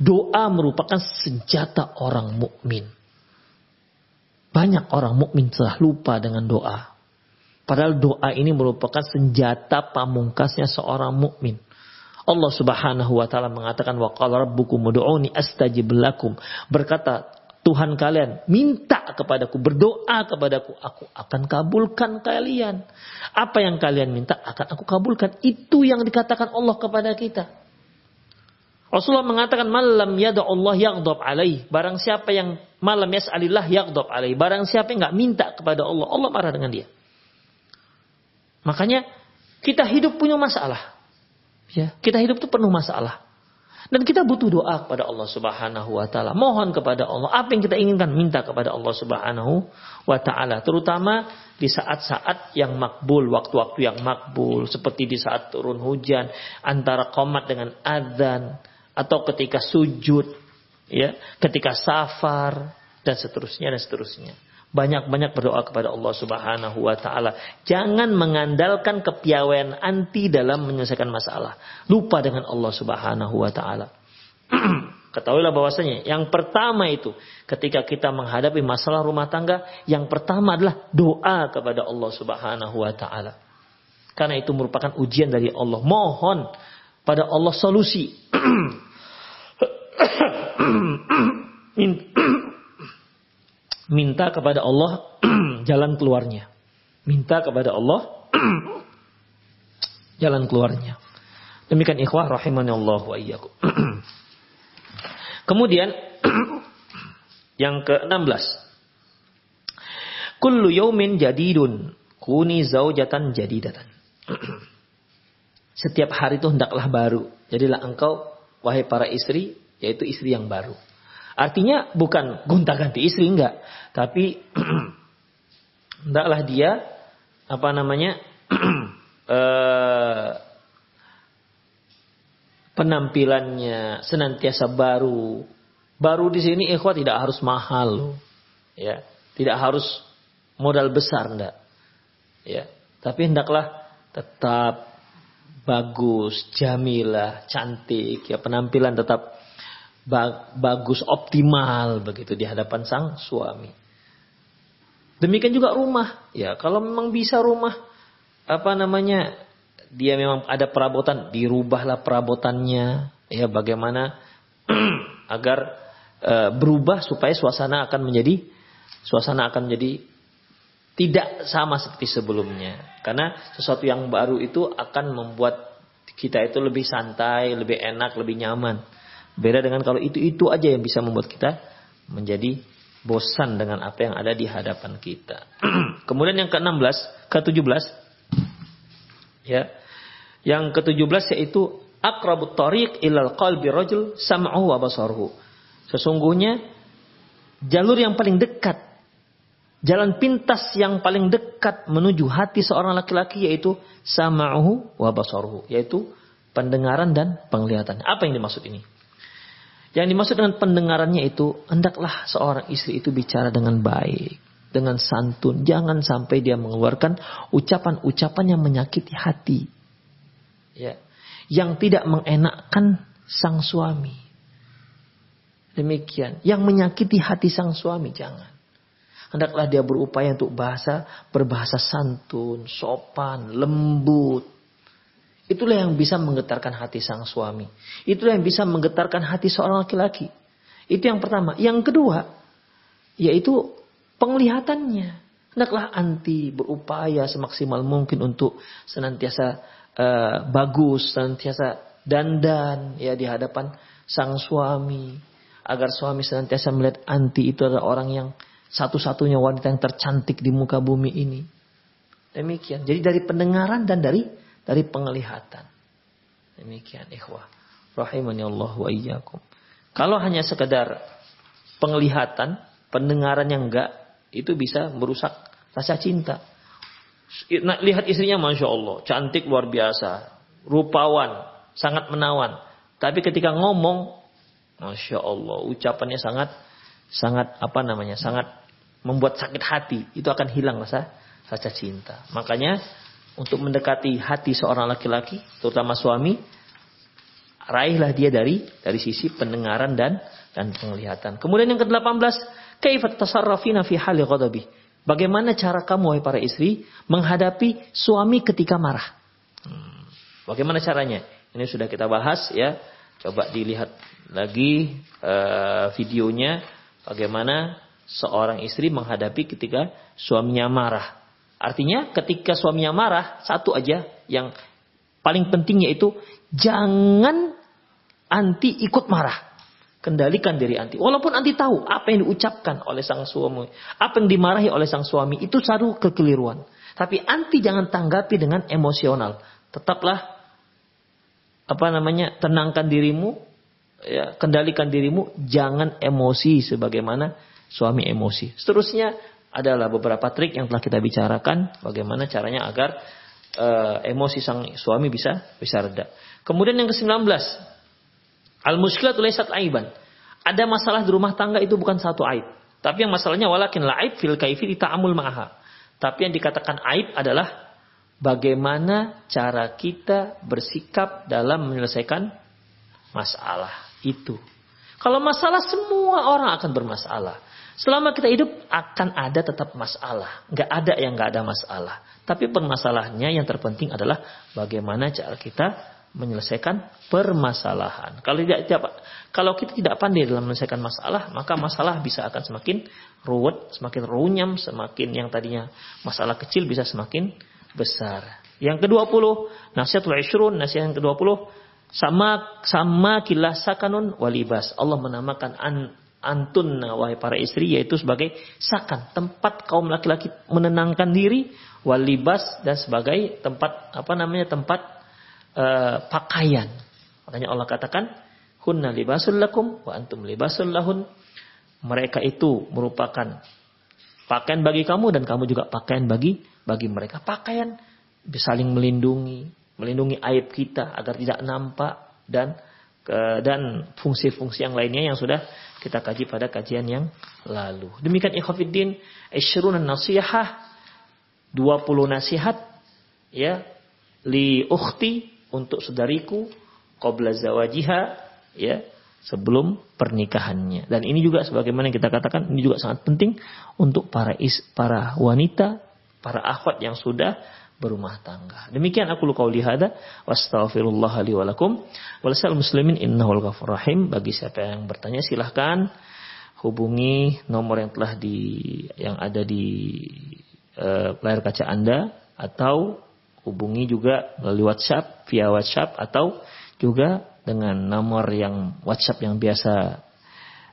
Speaker 2: Doa merupakan senjata orang mukmin. Banyak orang mukmin telah lupa dengan doa. Padahal doa ini merupakan senjata pamungkasnya seorang mukmin. Allah Subhanahu wa taala mengatakan wa qala rabbukum ud'uni astajib lakum. Berkata Tuhan kalian, minta kepadaku, berdoa kepadaku, aku akan kabulkan kalian. Apa yang kalian minta akan aku kabulkan. Itu yang dikatakan Allah kepada kita. Rasulullah mengatakan malam yada Allah yaghdab alaih. Barang siapa yang malam yas'alillah yaghdab alaih. Barang siapa yang nggak minta kepada Allah, Allah marah dengan dia. Makanya kita hidup punya masalah. Ya, kita hidup itu penuh masalah. Dan kita butuh doa kepada Allah Subhanahu wa taala. Mohon kepada Allah apa yang kita inginkan minta kepada Allah Subhanahu wa taala, terutama di saat-saat yang makbul, waktu-waktu yang makbul, seperti di saat turun hujan, antara komat dengan adzan atau ketika sujud, ya, ketika safar dan seterusnya dan seterusnya. Banyak-banyak berdoa kepada Allah Subhanahu wa taala. Jangan mengandalkan kepiawaian anti dalam menyelesaikan masalah. Lupa dengan Allah Subhanahu wa taala. Ketahuilah bahwasanya yang pertama itu ketika kita menghadapi masalah rumah tangga, yang pertama adalah doa kepada Allah Subhanahu wa taala. Karena itu merupakan ujian dari Allah. Mohon pada Allah solusi. minta kepada Allah jalan keluarnya. Minta kepada Allah jalan keluarnya. Demikian ikhwah rahimani Allah wa. Kemudian yang ke-16. Kullu yaumin jadidun kuni zaujatan jadidatan. Setiap hari itu hendaklah baru. Jadilah engkau wahai para istri yaitu istri yang baru. Artinya bukan gonta-ganti istri enggak, tapi hendaklah dia apa namanya eh, penampilannya senantiasa baru. Baru di sini ikhwah tidak harus mahal Ya, tidak harus modal besar enggak. Ya, tapi hendaklah tetap bagus, jamilah, cantik, ya penampilan tetap bagus optimal begitu di hadapan sang suami. Demikian juga rumah. Ya, kalau memang bisa rumah apa namanya dia memang ada perabotan, dirubahlah perabotannya ya bagaimana agar e, berubah supaya suasana akan menjadi suasana akan menjadi tidak sama seperti sebelumnya. Karena sesuatu yang baru itu akan membuat kita itu lebih santai, lebih enak, lebih nyaman. Beda dengan kalau itu-itu aja yang bisa membuat kita menjadi bosan dengan apa yang ada di hadapan kita. Kemudian yang ke-16, ke-17 ya. Yang ke-17 yaitu akrabut tariq ilal qalbi rajul sam'uhu wa basaruhu. Sesungguhnya jalur yang paling dekat jalan pintas yang paling dekat menuju hati seorang laki-laki yaitu sam'uhu wa basaruhu, yaitu pendengaran dan penglihatan. Apa yang dimaksud ini? Yang dimaksud dengan pendengarannya itu, hendaklah seorang istri itu bicara dengan baik, dengan santun. Jangan sampai dia mengeluarkan ucapan-ucapan yang menyakiti hati. Ya. Yang tidak mengenakkan sang suami. Demikian. Yang menyakiti hati sang suami, jangan. Hendaklah dia berupaya untuk bahasa, berbahasa santun, sopan, lembut, Itulah yang bisa menggetarkan hati sang suami. Itulah yang bisa menggetarkan hati seorang laki-laki. Itu yang pertama. Yang kedua, yaitu penglihatannya. Hendaklah anti berupaya semaksimal mungkin untuk senantiasa uh, bagus, senantiasa dandan ya di hadapan sang suami. Agar suami senantiasa melihat anti itu adalah orang yang satu-satunya wanita yang tercantik di muka bumi ini. Demikian. Jadi dari pendengaran dan dari dari penglihatan. Demikian ikhwah. Rahimani Allah wa iyyakum. Kalau hanya sekedar penglihatan, pendengaran yang enggak, itu bisa merusak rasa cinta. Nah, lihat istrinya Masya Allah, cantik luar biasa, rupawan, sangat menawan. Tapi ketika ngomong, Masya Allah, ucapannya sangat, sangat apa namanya, sangat membuat sakit hati. Itu akan hilang rasa, rasa cinta. Makanya untuk mendekati hati seorang laki-laki, terutama suami, raihlah dia dari dari sisi pendengaran dan dan penglihatan. Kemudian yang ke-18, kaifat tasarrafina fi hali ghadabi. Bagaimana cara kamu wahai para istri menghadapi suami ketika marah? Hmm. Bagaimana caranya? Ini sudah kita bahas ya. Coba dilihat lagi uh, videonya bagaimana seorang istri menghadapi ketika suaminya marah. Artinya ketika suaminya marah, satu aja yang paling penting yaitu jangan anti ikut marah. Kendalikan diri anti. Walaupun anti tahu apa yang diucapkan oleh sang suami, apa yang dimarahi oleh sang suami, itu satu kekeliruan. Tapi anti jangan tanggapi dengan emosional. Tetaplah apa namanya tenangkan dirimu, ya, kendalikan dirimu, jangan emosi sebagaimana suami emosi. Seterusnya adalah beberapa trik yang telah kita bicarakan bagaimana caranya agar uh, emosi sang suami bisa bisa reda. Kemudian yang ke-19, al-muskilatu laysat aiban. Ada masalah di rumah tangga itu bukan satu aib, tapi yang masalahnya walakin la aib fil kaifi ta'amul ma'aha. Tapi yang dikatakan aib adalah bagaimana cara kita bersikap dalam menyelesaikan masalah itu. Kalau masalah semua orang akan bermasalah. Selama kita hidup akan ada tetap masalah. Nggak ada yang nggak ada masalah. Tapi permasalahannya yang terpenting adalah bagaimana cara kita menyelesaikan permasalahan. Kalau tidak, tidak kalau kita tidak pandai dalam menyelesaikan masalah, maka masalah bisa akan semakin ruwet, semakin runyam, semakin yang tadinya masalah kecil bisa semakin besar. Yang ke-20, nasihatul isyrun, nasihat yang ke-20, sama sama kilah sakanun walibas. Allah menamakan an, antun wahai para istri yaitu sebagai sakan tempat kaum laki-laki menenangkan diri walibas dan sebagai tempat apa namanya tempat uh, pakaian. Makanya Allah katakan hunna libasul lakum wa antum libasul lahun. Mereka itu merupakan pakaian bagi kamu dan kamu juga pakaian bagi bagi mereka. Pakaian saling melindungi melindungi aib kita agar tidak nampak dan dan fungsi-fungsi yang lainnya yang sudah kita kaji pada kajian yang lalu. Demikian ikhwafiddin, isyruna nasihah 20 nasihat ya li ukhti untuk saudariku qabla zawajiha ya sebelum pernikahannya. Dan ini juga sebagaimana kita katakan ini juga sangat penting untuk para is, para wanita, para akhwat yang sudah berumah tangga. Demikian aku lukau lihada wastaghfirullah li walakum walasal muslimin innahul ghafur rahim. Bagi siapa yang bertanya silahkan hubungi nomor yang telah di yang ada di uh, layar kaca Anda atau hubungi juga melalui WhatsApp via WhatsApp atau juga dengan nomor yang WhatsApp yang biasa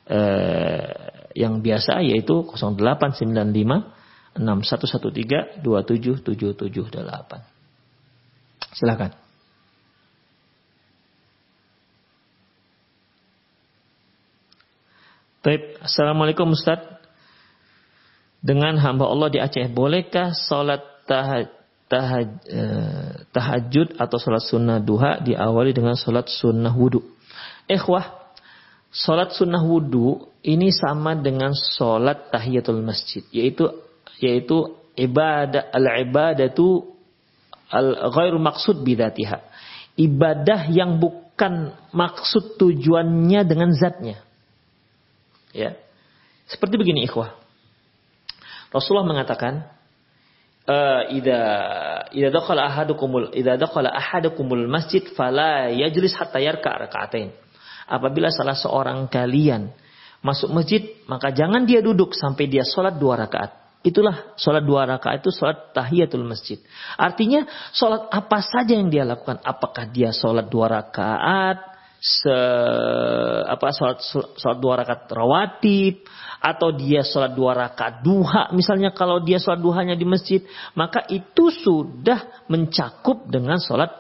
Speaker 2: eh, yang biasa yaitu 0895 6113 27778. Silakan. Baik, Assalamualaikum Ustaz. Dengan hamba Allah di Aceh, bolehkah sholat tahaj, eh, tahajud atau sholat sunnah duha diawali dengan sholat sunnah wudhu. Ikhwah, sholat sunnah wudhu ini sama dengan sholat tahiyatul masjid, yaitu yaitu ibadah al ibadatu al ghairu maksud bidatiha. Ibadah yang bukan maksud tujuannya dengan zatnya. Ya. Seperti begini ikhwah. Rasulullah mengatakan, Eh, ida ida dakhala ahadukumul ida dakhala ahadukumul masjid fala yajlis hatta yarka rakaatain. Apabila salah seorang kalian masuk masjid, maka jangan dia duduk sampai dia sholat dua rakaat. Itulah sholat dua rakaat itu sholat tahiyatul masjid. Artinya sholat apa saja yang dia lakukan. Apakah dia sholat dua rakaat, se apa sholat sholat dua rakaat rawatib atau dia sholat dua rakaat duha misalnya kalau dia sholat duhanya di masjid maka itu sudah mencakup dengan sholat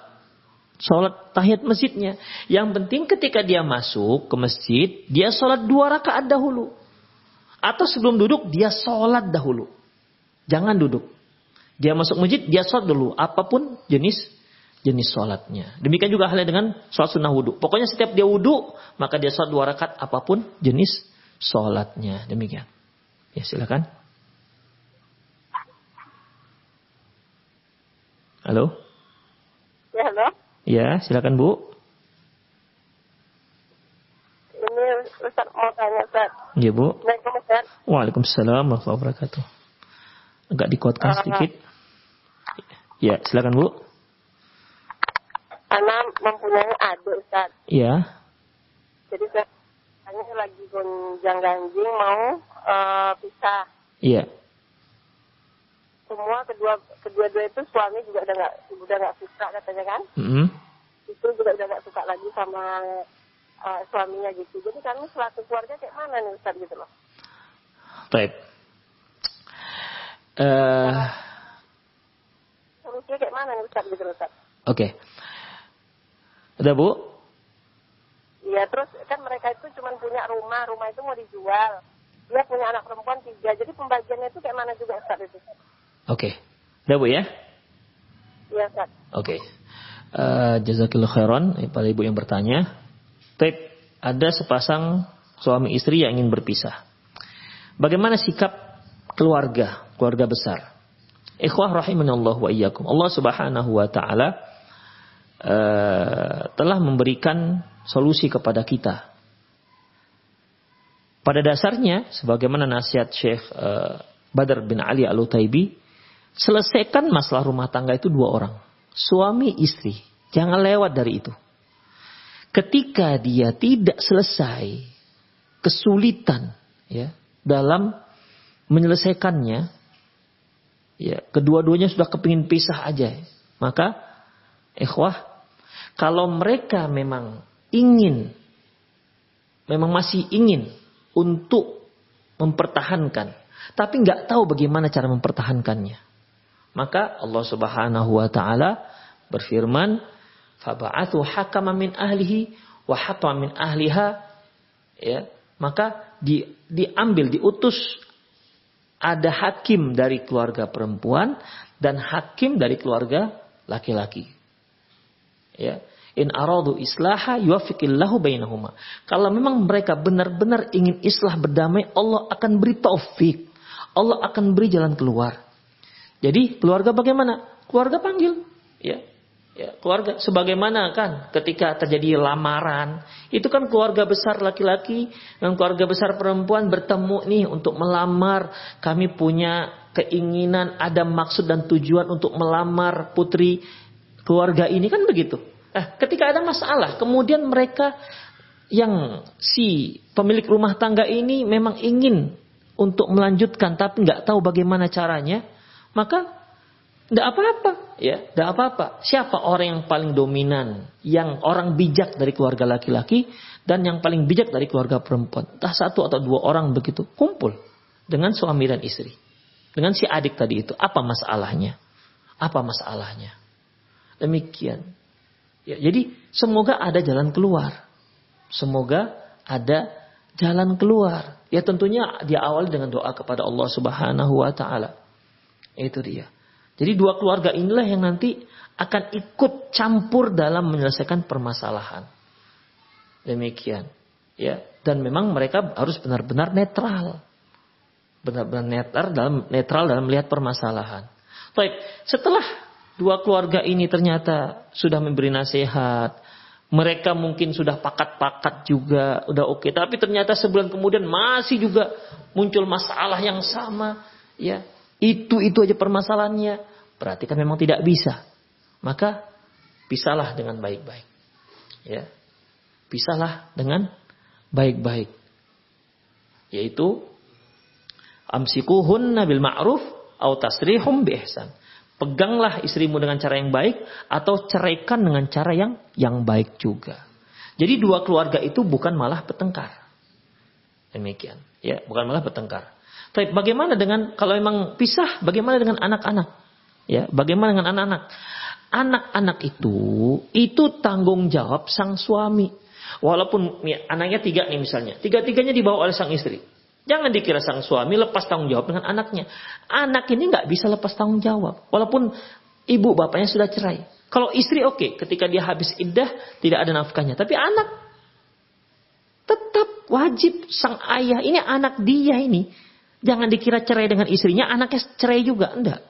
Speaker 2: sholat tahiyat masjidnya yang penting ketika dia masuk ke masjid dia sholat dua rakaat dahulu atau sebelum duduk dia sholat dahulu jangan duduk dia masuk masjid dia sholat dulu apa pun jenis jenis sholatnya. Demikian juga halnya dengan sholat sunnah wudhu. Pokoknya setiap dia wudhu, maka dia sholat dua rakaat apa pun jenis sholatnya. Demikian. Ya silakan. Halo?
Speaker 3: Ya, halo.
Speaker 2: Ya, silakan Bu.
Speaker 3: Ini Ustaz mau tanya, Ustaz.
Speaker 2: Ya, Bu.
Speaker 3: Ustaz.
Speaker 2: Waalaikumsalam warahmatullahi wabarakatuh. Agak dikuatkan
Speaker 3: Uh,
Speaker 2: sedikit. Ya, silakan Bu.
Speaker 3: Anak mempunyai adik, Ustaz.
Speaker 2: Ya.
Speaker 3: Jadi saya tanya lagi gonjang ganjing mau eh, pisah.
Speaker 2: Iya.
Speaker 3: Semua kedua kedua-dua itu suami juga udah nggak udah nggak suka katanya kan?
Speaker 2: Mm-hmm.
Speaker 3: Itu juga udah nggak suka lagi sama eh, suaminya gitu. Jadi kami selaku keluarga kayak mana nih Ustaz gitu loh?
Speaker 2: Baik. Eh,
Speaker 3: Solusinya kayak mana nih Ustaz gitu loh Ustaz?
Speaker 2: Oke. Udah Bu?
Speaker 3: Iya terus kan mereka itu cuma punya rumah, rumah itu mau dijual. Dia punya anak perempuan tiga, jadi pembagiannya itu kayak mana juga Ustaz itu?
Speaker 2: Oke. Udah Bu ya?
Speaker 3: Iya Ustaz.
Speaker 2: Oke. Eh, Jazakillah khairan pada ibu yang bertanya. Baik, ada sepasang suami istri yang ingin berpisah. Bagaimana sikap keluarga, keluarga besar? Ikhwah rahimanallah wa iyyakum. Allah Subhanahu wa taala eh, telah memberikan solusi kepada kita. Pada dasarnya, sebagaimana nasihat Syekh eh, Badar bin Ali Al-Utaibi, selesaikan masalah rumah tangga itu dua orang. Suami istri. Jangan lewat dari itu. Ketika dia tidak selesai kesulitan ya dalam menyelesaikannya ya kedua-duanya sudah kepingin pisah aja. Maka ikhwah kalau mereka memang ingin memang masih ingin untuk mempertahankan tapi nggak tahu bagaimana cara mempertahankannya maka Allah Subhanahu wa taala berfirman faba'athu hakama min ahlihi wa hakama min ahliha. Ya maka di, diambil diutus ada hakim dari keluarga perempuan dan hakim dari keluarga laki-laki. Ya in aradu islaha yuwaffiqillahu bainahuma. Kalau memang mereka benar-benar ingin islah berdamai Allah akan beri taufik Allah akan beri jalan keluar. Jadi keluarga bagaimana? Keluarga panggil. Ya Ya, keluarga sebagaimana kan ketika terjadi lamaran, itu kan keluarga besar laki-laki dan keluarga besar perempuan bertemu nih untuk melamar. Kami punya keinginan, ada maksud dan tujuan untuk melamar putri keluarga ini kan begitu. Nah, ketika ada masalah, kemudian mereka yang si pemilik rumah tangga ini memang ingin untuk melanjutkan tapi nggak tahu bagaimana caranya, maka tidak apa-apa, ya, tidak apa-apa. Siapa orang yang paling dominan, yang orang bijak dari keluarga laki-laki dan yang paling bijak dari keluarga perempuan? Entah satu atau dua orang begitu kumpul dengan suami dan istri, dengan si adik tadi itu. Apa masalahnya? Apa masalahnya? Demikian. Ya, jadi semoga ada jalan keluar. Semoga ada jalan keluar. Ya tentunya dia awal dengan doa kepada Allah Subhanahu wa taala. Itu dia. Jadi dua keluarga inilah yang nanti akan ikut campur dalam menyelesaikan permasalahan. Demikian. Ya, dan memang mereka harus benar-benar netral. Benar-benar netral dalam netral dalam melihat permasalahan. Baik, setelah dua keluarga ini ternyata sudah memberi nasihat, mereka mungkin sudah pakat-pakat juga, udah oke, okay. tapi ternyata sebulan kemudian masih juga muncul masalah yang sama, ya. Itu itu aja permasalahannya. Berarti kan memang tidak bisa. Maka pisahlah dengan baik-baik. Ya. Pisahlah dengan baik-baik. Yaitu amsikuhun nabil ma'ruf atau tasrihum. Peganglah istrimu dengan cara yang baik atau ceraikan dengan cara yang yang baik juga. Jadi dua keluarga itu bukan malah bertengkar. Demikian, ya, bukan malah bertengkar. Tapi bagaimana dengan kalau memang pisah, bagaimana dengan anak-anak? Ya, bagaimana dengan anak-anak? Anak-anak itu itu tanggung jawab sang suami. Walaupun ya, anaknya tiga nih misalnya, tiga-tiganya dibawa oleh sang istri. Jangan dikira sang suami lepas tanggung jawab dengan anaknya. Anak ini nggak bisa lepas tanggung jawab. Walaupun ibu bapaknya sudah cerai. Kalau istri oke, okay, ketika dia habis iddah tidak ada nafkahnya. Tapi anak tetap wajib sang ayah ini anak dia ini. Jangan dikira cerai dengan istrinya, anaknya cerai juga. Enggak.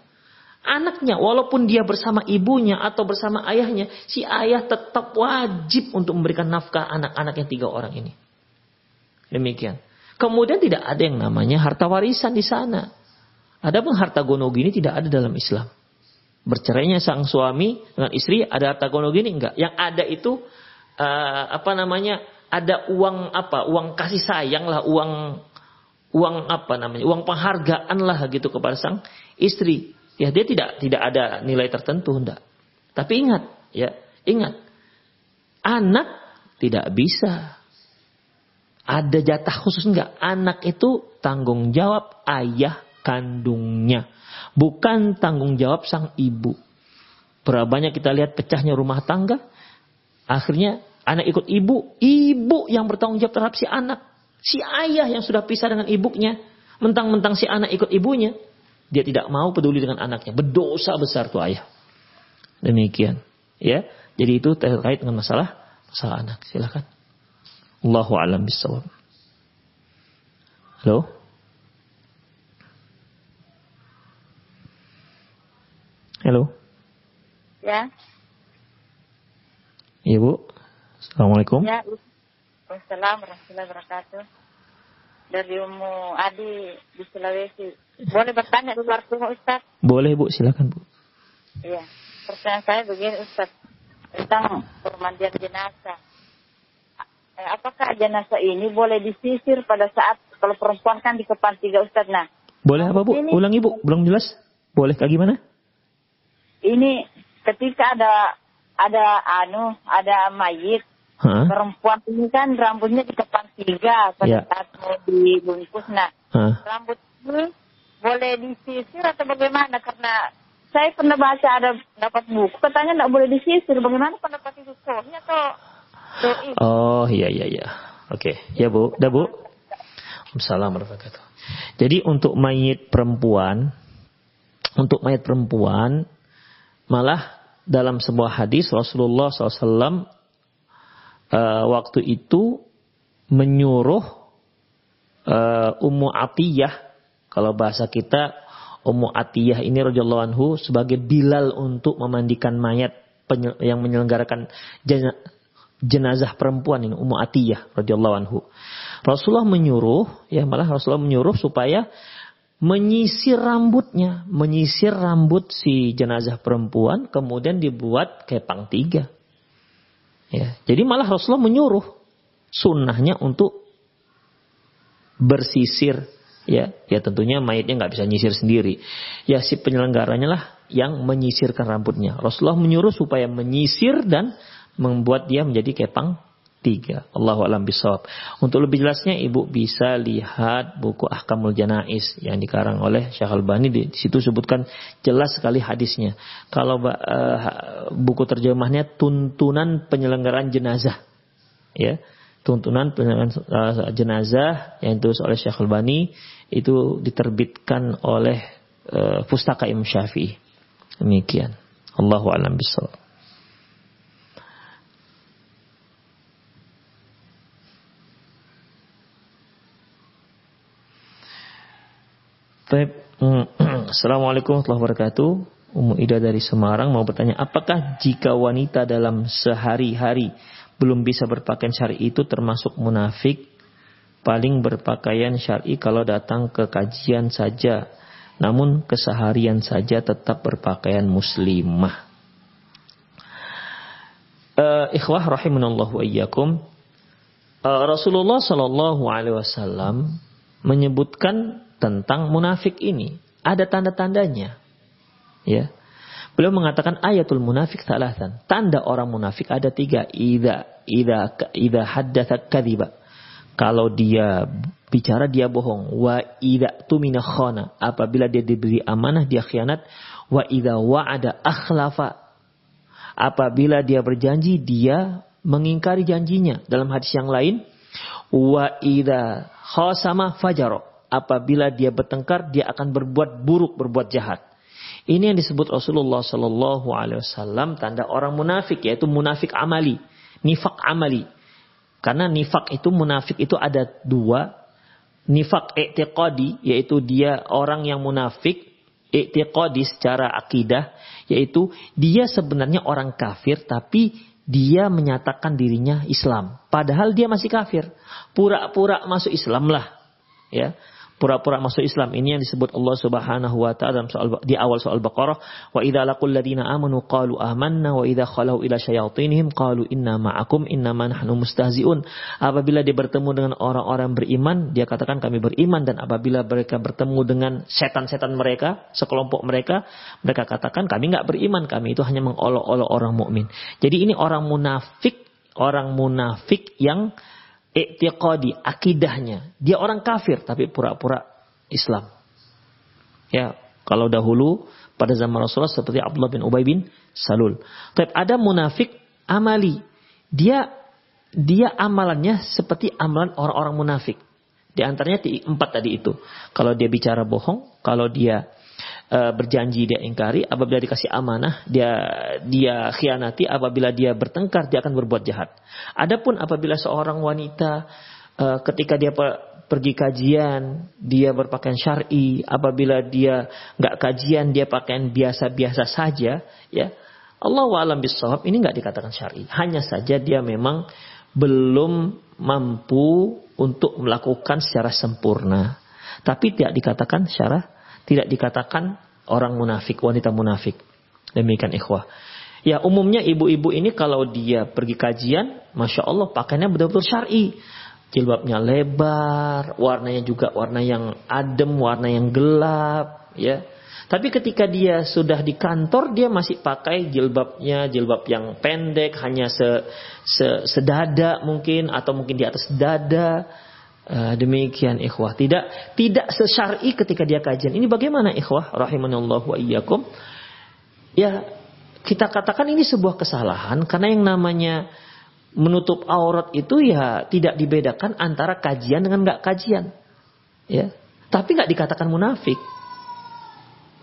Speaker 2: Anaknya, walaupun dia bersama ibunya atau bersama ayahnya, si ayah tetap wajib untuk memberikan nafkah anak-anak yang tiga orang ini. Demikian. Kemudian tidak ada yang namanya harta warisan di sana. Adapun harta gono gini tidak ada dalam Islam. Bercerainya sang suami dengan istri ada harta gono gini enggak. Yang ada itu uh, apa namanya? Ada uang apa? Uang kasih sayang lah, uang uang apa namanya? Uang penghargaan lah gitu kepada sang istri ya dia tidak tidak ada nilai tertentu enggak. Tapi ingat, ya, ingat. Anak tidak bisa ada jatah khusus enggak? Anak itu tanggung jawab ayah kandungnya, bukan tanggung jawab sang ibu. Berapa banyak kita lihat pecahnya rumah tangga, akhirnya anak ikut ibu, ibu yang bertanggung jawab terhadap si anak. Si ayah yang sudah pisah dengan ibunya, mentang-mentang si anak ikut ibunya, dia tidak mau peduli dengan anaknya. Berdosa besar tuh ayah. Demikian. Ya. Jadi itu terkait dengan masalah masalah anak. Silakan. Allahu alam bisawab. Halo? Halo?
Speaker 3: Ya.
Speaker 2: Iya, Bu. Assalamualaikum.
Speaker 3: Ya. Assalamualaikum warahmatullahi wabarakatuh. Dari Umu Adi di Sulawesi. Boleh bertanya di luar rumah Ustaz?
Speaker 2: Boleh Bu, silakan Bu.
Speaker 3: Iya. Pertanyaan saya begini Ustaz. Tentang pemandian jenazah. Eh, apakah jenazah ini boleh disisir pada saat kalau perempuan kan di kepala tiga Ustaz? Nah.
Speaker 2: Boleh apa Bu? Ini, Ulangi Bu, belum jelas. Boleh kayak gimana?
Speaker 3: Ini ketika ada ada anu, ada mayit Huh? Perempuan ini kan rambutnya di kepala tiga pada yeah. saat mau dibungkus. Nah, huh? rambut ini boleh disisir atau bagaimana? Karena saya pernah baca ada dapat buku katanya tidak boleh disisir. Bagaimana pendapat itu soalnya atau doi?
Speaker 2: Oh iya iya iya. Oke, okay. ya Bu, dah Bu. Assalamualaikum warahmatullahi Jadi untuk mayit perempuan, untuk mayat perempuan, malah dalam sebuah hadis Rasulullah SAW uh, waktu itu menyuruh uh, Ummu Atiyah kalau bahasa kita Ummu Atiyah ini radhiyallahu anhu sebagai Bilal untuk memandikan mayat yang menyelenggarakan jenazah perempuan ini Ummu Atiyah radhiyallahu anhu. Rasulullah menyuruh, ya malah Rasulullah menyuruh supaya menyisir rambutnya, menyisir rambut si jenazah perempuan, kemudian dibuat kepang tiga. Ya, jadi malah Rasulullah menyuruh sunnahnya untuk bersisir. Ya ya tentunya mayatnya nggak bisa nyisir sendiri. Ya si penyelenggaranya lah yang menyisirkan rambutnya. Rasulullah menyuruh supaya menyisir dan membuat dia menjadi kepang tiga. Allahu alam bisawab. Untuk lebih jelasnya ibu bisa lihat buku Ahkamul Janais yang dikarang oleh Syekh Albani di situ sebutkan jelas sekali hadisnya. Kalau uh, buku terjemahnya tuntunan penyelenggaraan jenazah. Ya. Tuntunan penyelenggaraan uh, jenazah yang ditulis oleh Syekh Albani itu diterbitkan oleh uh, Pustaka Imam Syafi'i. Demikian. Allahu alam bisawab. Assalamualaikum warahmatullahi wabarakatuh. Umu Ida dari Semarang mau bertanya, apakah jika wanita dalam sehari-hari belum bisa berpakaian syari itu termasuk munafik? Paling berpakaian syari kalau datang ke kajian saja, namun keseharian saja tetap berpakaian muslimah. Uh, ikhwah rahimanallahu ayyakum. Uh, Rasulullah Shallallahu alaihi wasallam menyebutkan tentang munafik ini. Ada tanda-tandanya. Ya. Beliau mengatakan ayatul munafik salasan. Tanda orang munafik ada tiga. Ida, ida, ida haddatha kadhiba. Kalau dia bicara dia bohong. Wa ida tumina khana. Apabila dia diberi amanah dia khianat. Wa ida wa'ada akhlafa. Apabila dia berjanji dia mengingkari janjinya. Dalam hadis yang lain. Wa ida khosama fajaro apabila dia bertengkar dia akan berbuat buruk, berbuat jahat. Ini yang disebut Rasulullah Shallallahu Alaihi Wasallam tanda orang munafik yaitu munafik amali, nifak amali. Karena nifak itu munafik itu ada dua, nifak i'tiqadi yaitu dia orang yang munafik i'tiqadi secara akidah yaitu dia sebenarnya orang kafir tapi dia menyatakan dirinya Islam padahal dia masih kafir pura-pura masuk Islam lah ya pura-pura masuk Islam. Ini yang disebut Allah Subhanahu wa taala di awal soal Baqarah, wa idza laqul ladina amanu qalu amanna wa idza khalau ila syayatinihim qalu inna ma'akum innama nahnu mustahziun. Apabila dia bertemu dengan orang-orang beriman, dia katakan kami beriman dan apabila mereka bertemu dengan setan-setan mereka, sekelompok mereka, mereka katakan kami nggak beriman, kami itu hanya mengolok-olok orang mukmin. Jadi ini orang munafik, orang munafik yang i'tiqadi, akidahnya. Dia orang kafir tapi pura-pura Islam. Ya, kalau dahulu pada zaman Rasulullah seperti Abdullah bin Ubay bin Salul. Tapi ada munafik amali. Dia dia amalannya seperti amalan orang-orang munafik. Di antaranya empat tadi itu. Kalau dia bicara bohong, kalau dia uh, berjanji dia ingkari, apabila dikasih amanah dia dia khianati, apabila dia bertengkar dia akan berbuat jahat. Adapun apabila seorang wanita uh, ketika dia pergi kajian, dia berpakaian syar'i, apabila dia nggak kajian dia pakaian biasa-biasa saja, ya Allah alam bisawab ini nggak dikatakan syar'i. Hanya saja dia memang belum mampu untuk melakukan secara sempurna. Tapi tidak dikatakan secara tidak dikatakan orang munafik, wanita munafik. Demikian ikhwah. Ya umumnya ibu-ibu ini kalau dia pergi kajian, masya Allah pakainya betul-betul syari. Jilbabnya lebar, warnanya juga warna yang adem, warna yang gelap, ya. Tapi ketika dia sudah di kantor, dia masih pakai jilbabnya, jilbab yang pendek, hanya se, se, sedada mungkin, atau mungkin di atas dada Uh, demikian ikhwah. Tidak tidak sesyari ketika dia kajian. Ini bagaimana ikhwah rahimanallahu wa iyyakum? Ya, kita katakan ini sebuah kesalahan karena yang namanya menutup aurat itu ya tidak dibedakan antara kajian dengan nggak kajian. Ya. Tapi nggak dikatakan munafik.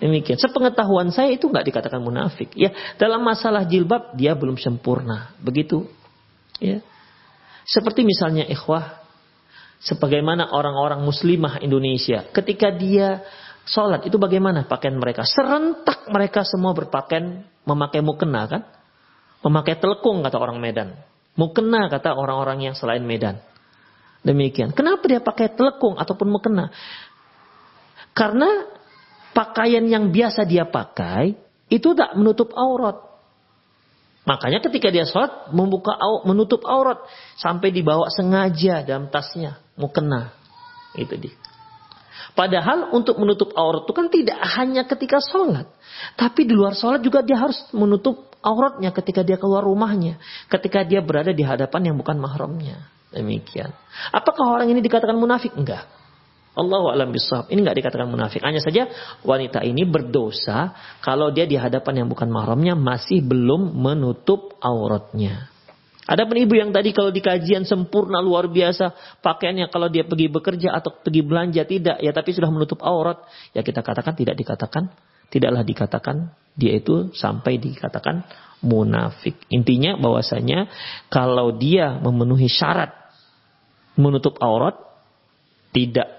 Speaker 2: Demikian. Sepengetahuan saya itu nggak dikatakan munafik. Ya, dalam masalah jilbab dia belum sempurna. Begitu. Ya. Seperti misalnya ikhwah Sebagaimana orang-orang muslimah Indonesia. Ketika dia sholat itu bagaimana pakaian mereka? Serentak mereka semua berpakaian memakai mukena kan? Memakai telekung kata orang Medan. Mukena kata orang-orang yang selain Medan. Demikian. Kenapa dia pakai telekung ataupun mukena? Karena pakaian yang biasa dia pakai itu tak menutup aurat. Makanya ketika dia sholat membuka menutup aurat sampai dibawa sengaja dalam tasnya mukena. Itu dia. Padahal untuk menutup aurat itu kan tidak hanya ketika sholat. Tapi di luar sholat juga dia harus menutup auratnya ketika dia keluar rumahnya. Ketika dia berada di hadapan yang bukan mahramnya. Demikian. Apakah orang ini dikatakan munafik? Enggak. Allah alam bisawab. Ini enggak dikatakan munafik. Hanya saja wanita ini berdosa kalau dia di hadapan yang bukan mahramnya masih belum menutup auratnya. Ada pun ibu yang tadi kalau di kajian sempurna luar biasa pakaiannya kalau dia pergi bekerja atau pergi belanja tidak ya tapi sudah menutup aurat ya kita katakan tidak dikatakan tidaklah dikatakan dia itu sampai dikatakan munafik. Intinya bahwasanya kalau dia memenuhi syarat menutup aurat tidak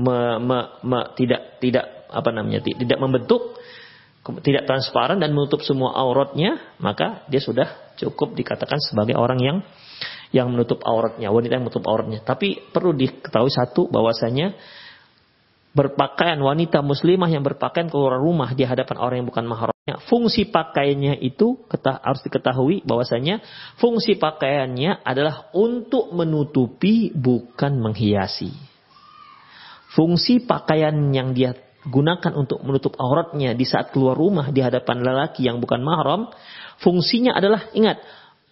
Speaker 2: me, me, me, tidak tidak apa namanya tidak membentuk tidak transparan dan menutup semua auratnya, maka dia sudah cukup dikatakan sebagai orang yang yang menutup auratnya, wanita yang menutup auratnya. Tapi perlu diketahui satu bahwasanya berpakaian wanita muslimah yang berpakaian keluar rumah di hadapan orang yang bukan mahramnya, fungsi pakaiannya itu harus diketahui bahwasanya fungsi pakaiannya adalah untuk menutupi bukan menghiasi. Fungsi pakaian yang dia gunakan untuk menutup auratnya di saat keluar rumah di hadapan lelaki yang bukan mahram, fungsinya adalah ingat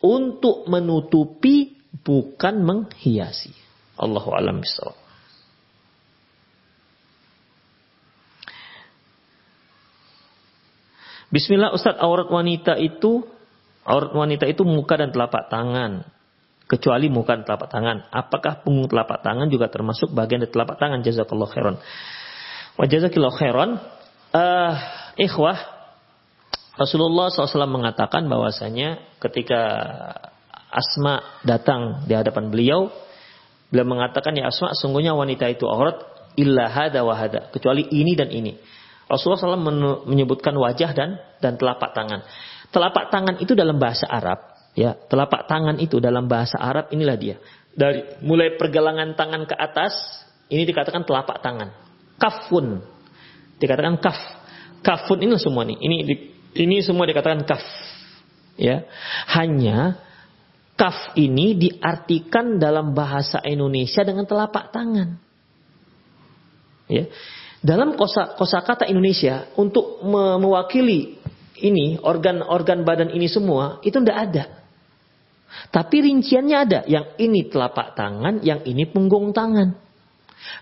Speaker 2: untuk menutupi bukan menghiasi. Allahu alam. Bismillah Ustaz aurat wanita itu aurat wanita itu muka dan telapak tangan kecuali muka dan telapak tangan. Apakah punggung telapak tangan juga termasuk bagian dari telapak tangan? Jazakallah khairan. Wajazakillah khairan. Uh, ikhwah, Rasulullah SAW mengatakan bahwasanya ketika Asma datang di hadapan beliau, beliau mengatakan ya Asma, sungguhnya wanita itu aurat illa hada wa hada, kecuali ini dan ini. Rasulullah SAW menyebutkan wajah dan dan telapak tangan. Telapak tangan itu dalam bahasa Arab, ya, telapak tangan itu dalam bahasa Arab inilah dia. Dari mulai pergelangan tangan ke atas, ini dikatakan telapak tangan kafun. Dikatakan kaf. Kafun ini semua nih. Ini ini semua dikatakan kaf. Ya. Hanya kaf ini diartikan dalam bahasa Indonesia dengan telapak tangan. Ya. Dalam kosa kosakata Indonesia untuk mewakili ini organ-organ badan ini semua itu tidak ada. Tapi rinciannya ada. Yang ini telapak tangan, yang ini punggung tangan.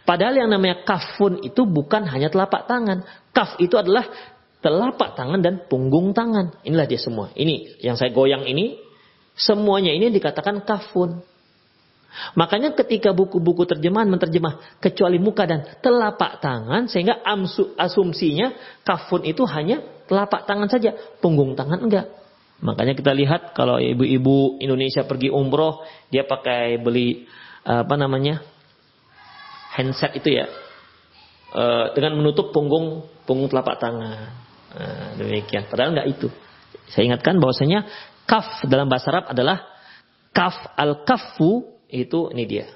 Speaker 2: Padahal yang namanya kafun itu bukan hanya telapak tangan. Kaf itu adalah telapak tangan dan punggung tangan. Inilah dia semua. Ini yang saya goyang ini, semuanya ini dikatakan kafun. Makanya ketika buku-buku terjemahan menerjemah kecuali muka dan telapak tangan sehingga asumsinya kafun itu hanya telapak tangan saja, punggung tangan enggak. Makanya kita lihat kalau ibu-ibu Indonesia pergi umroh, dia pakai beli apa namanya handset itu ya e, dengan menutup punggung punggung telapak tangan. Nah, demikian. Padahal nggak itu. Saya ingatkan bahwasanya kaf dalam bahasa Arab adalah kaf al kafu itu ini dia.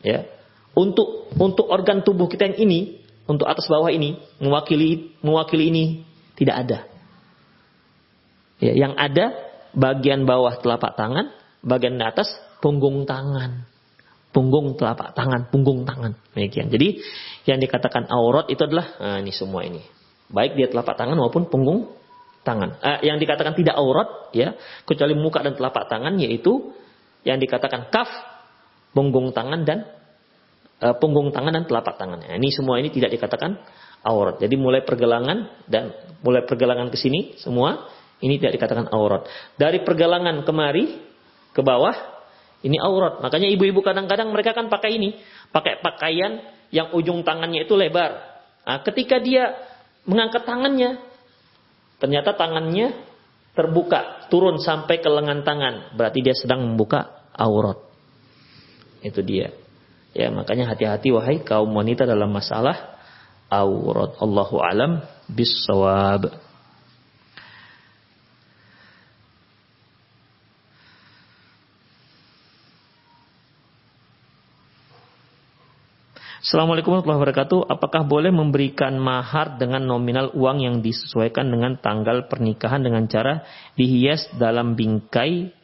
Speaker 2: Ya. Untuk untuk organ tubuh kita yang ini, untuk atas bawah ini mewakili mewakili ini tidak ada. Ya, yang ada bagian bawah telapak tangan, bagian atas punggung tangan punggung telapak tangan, punggung tangan. Demikian. Jadi yang dikatakan aurat itu adalah nah ini semua ini. Baik dia telapak tangan maupun punggung tangan. Eh, yang dikatakan tidak aurat ya, kecuali muka dan telapak tangan yaitu yang dikatakan kaf, punggung tangan dan eh, punggung tangan dan telapak tangan. Nah, ini semua ini tidak dikatakan aurat. Jadi mulai pergelangan dan mulai pergelangan ke sini semua ini tidak dikatakan aurat. Dari pergelangan kemari ke bawah ini aurat. Makanya ibu-ibu kadang-kadang mereka kan pakai ini. Pakai pakaian yang ujung tangannya itu lebar. Nah, ketika dia mengangkat tangannya, ternyata tangannya terbuka, turun sampai ke lengan tangan. Berarti dia sedang membuka aurat. Itu dia. Ya, makanya hati-hati wahai kaum wanita dalam masalah aurat. Allahu alam bisawab. Assalamualaikum warahmatullahi wabarakatuh. Apakah boleh memberikan mahar dengan nominal uang yang disesuaikan dengan tanggal pernikahan dengan cara dihias dalam bingkai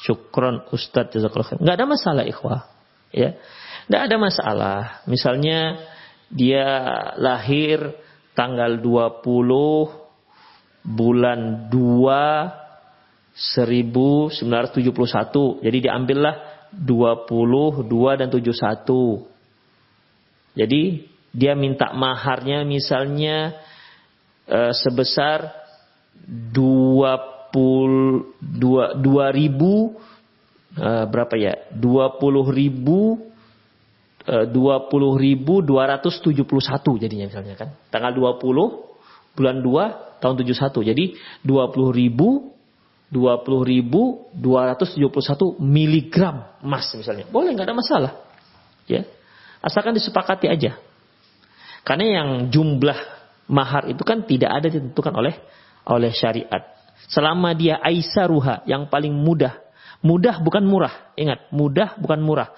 Speaker 2: syukron Ustadz Jazakallah Nggak ada masalah ikhwah. Ya. Nggak ada masalah. Misalnya dia lahir tanggal 20 bulan 2 1971. Jadi diambillah 20, 2 dan 71. Jadi dia minta maharnya misalnya e, sebesar 20 2 ribu e, berapa ya? 20 ribu e, 20 ribu 271 jadinya misalnya kan. Tanggal 20 bulan 2 tahun 71. Jadi 20 ribu 20 ribu 271 miligram emas misalnya. Boleh nggak ada masalah. Ya. Asalkan disepakati aja. Karena yang jumlah mahar itu kan tidak ada ditentukan oleh oleh syariat. Selama dia aisaruha yang paling mudah. Mudah bukan murah. Ingat, mudah bukan murah.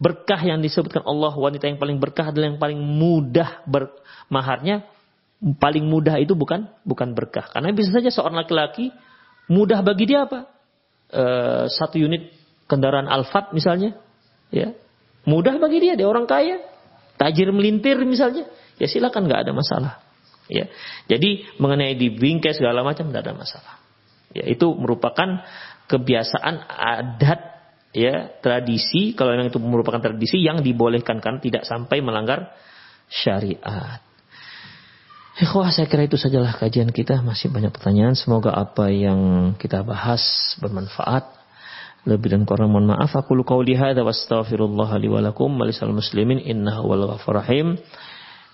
Speaker 2: Berkah yang disebutkan Allah wanita yang paling berkah adalah yang paling mudah bermaharnya. Paling mudah itu bukan bukan berkah. Karena bisa saja seorang laki-laki mudah bagi dia apa? E, satu unit kendaraan Alphard misalnya, ya Mudah bagi dia, dia orang kaya. Tajir melintir misalnya. Ya silakan nggak ada masalah. Ya. Jadi mengenai di bingkai segala macam tidak ada masalah. Ya, itu merupakan kebiasaan adat ya tradisi kalau memang itu merupakan tradisi yang dibolehkan kan tidak sampai melanggar syariat. Ikhwah saya kira itu sajalah kajian kita masih banyak pertanyaan semoga apa yang kita bahas bermanfaat lebih dan kurang mohon maaf. Aku lu qauli hadza wa astaghfirullah li wa lakum wa muslimin innahu wal ghafur rahim.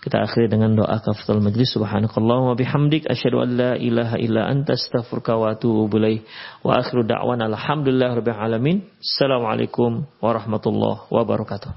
Speaker 2: Kita akhiri dengan doa kafatul majlis subhanakallah wa bihamdik asyhadu an la ilaha illa anta astaghfiruka wa atubu ilaik. Wa akhiru da'wana alhamdulillah rabbil alamin. Assalamualaikum warahmatullahi wabarakatuh.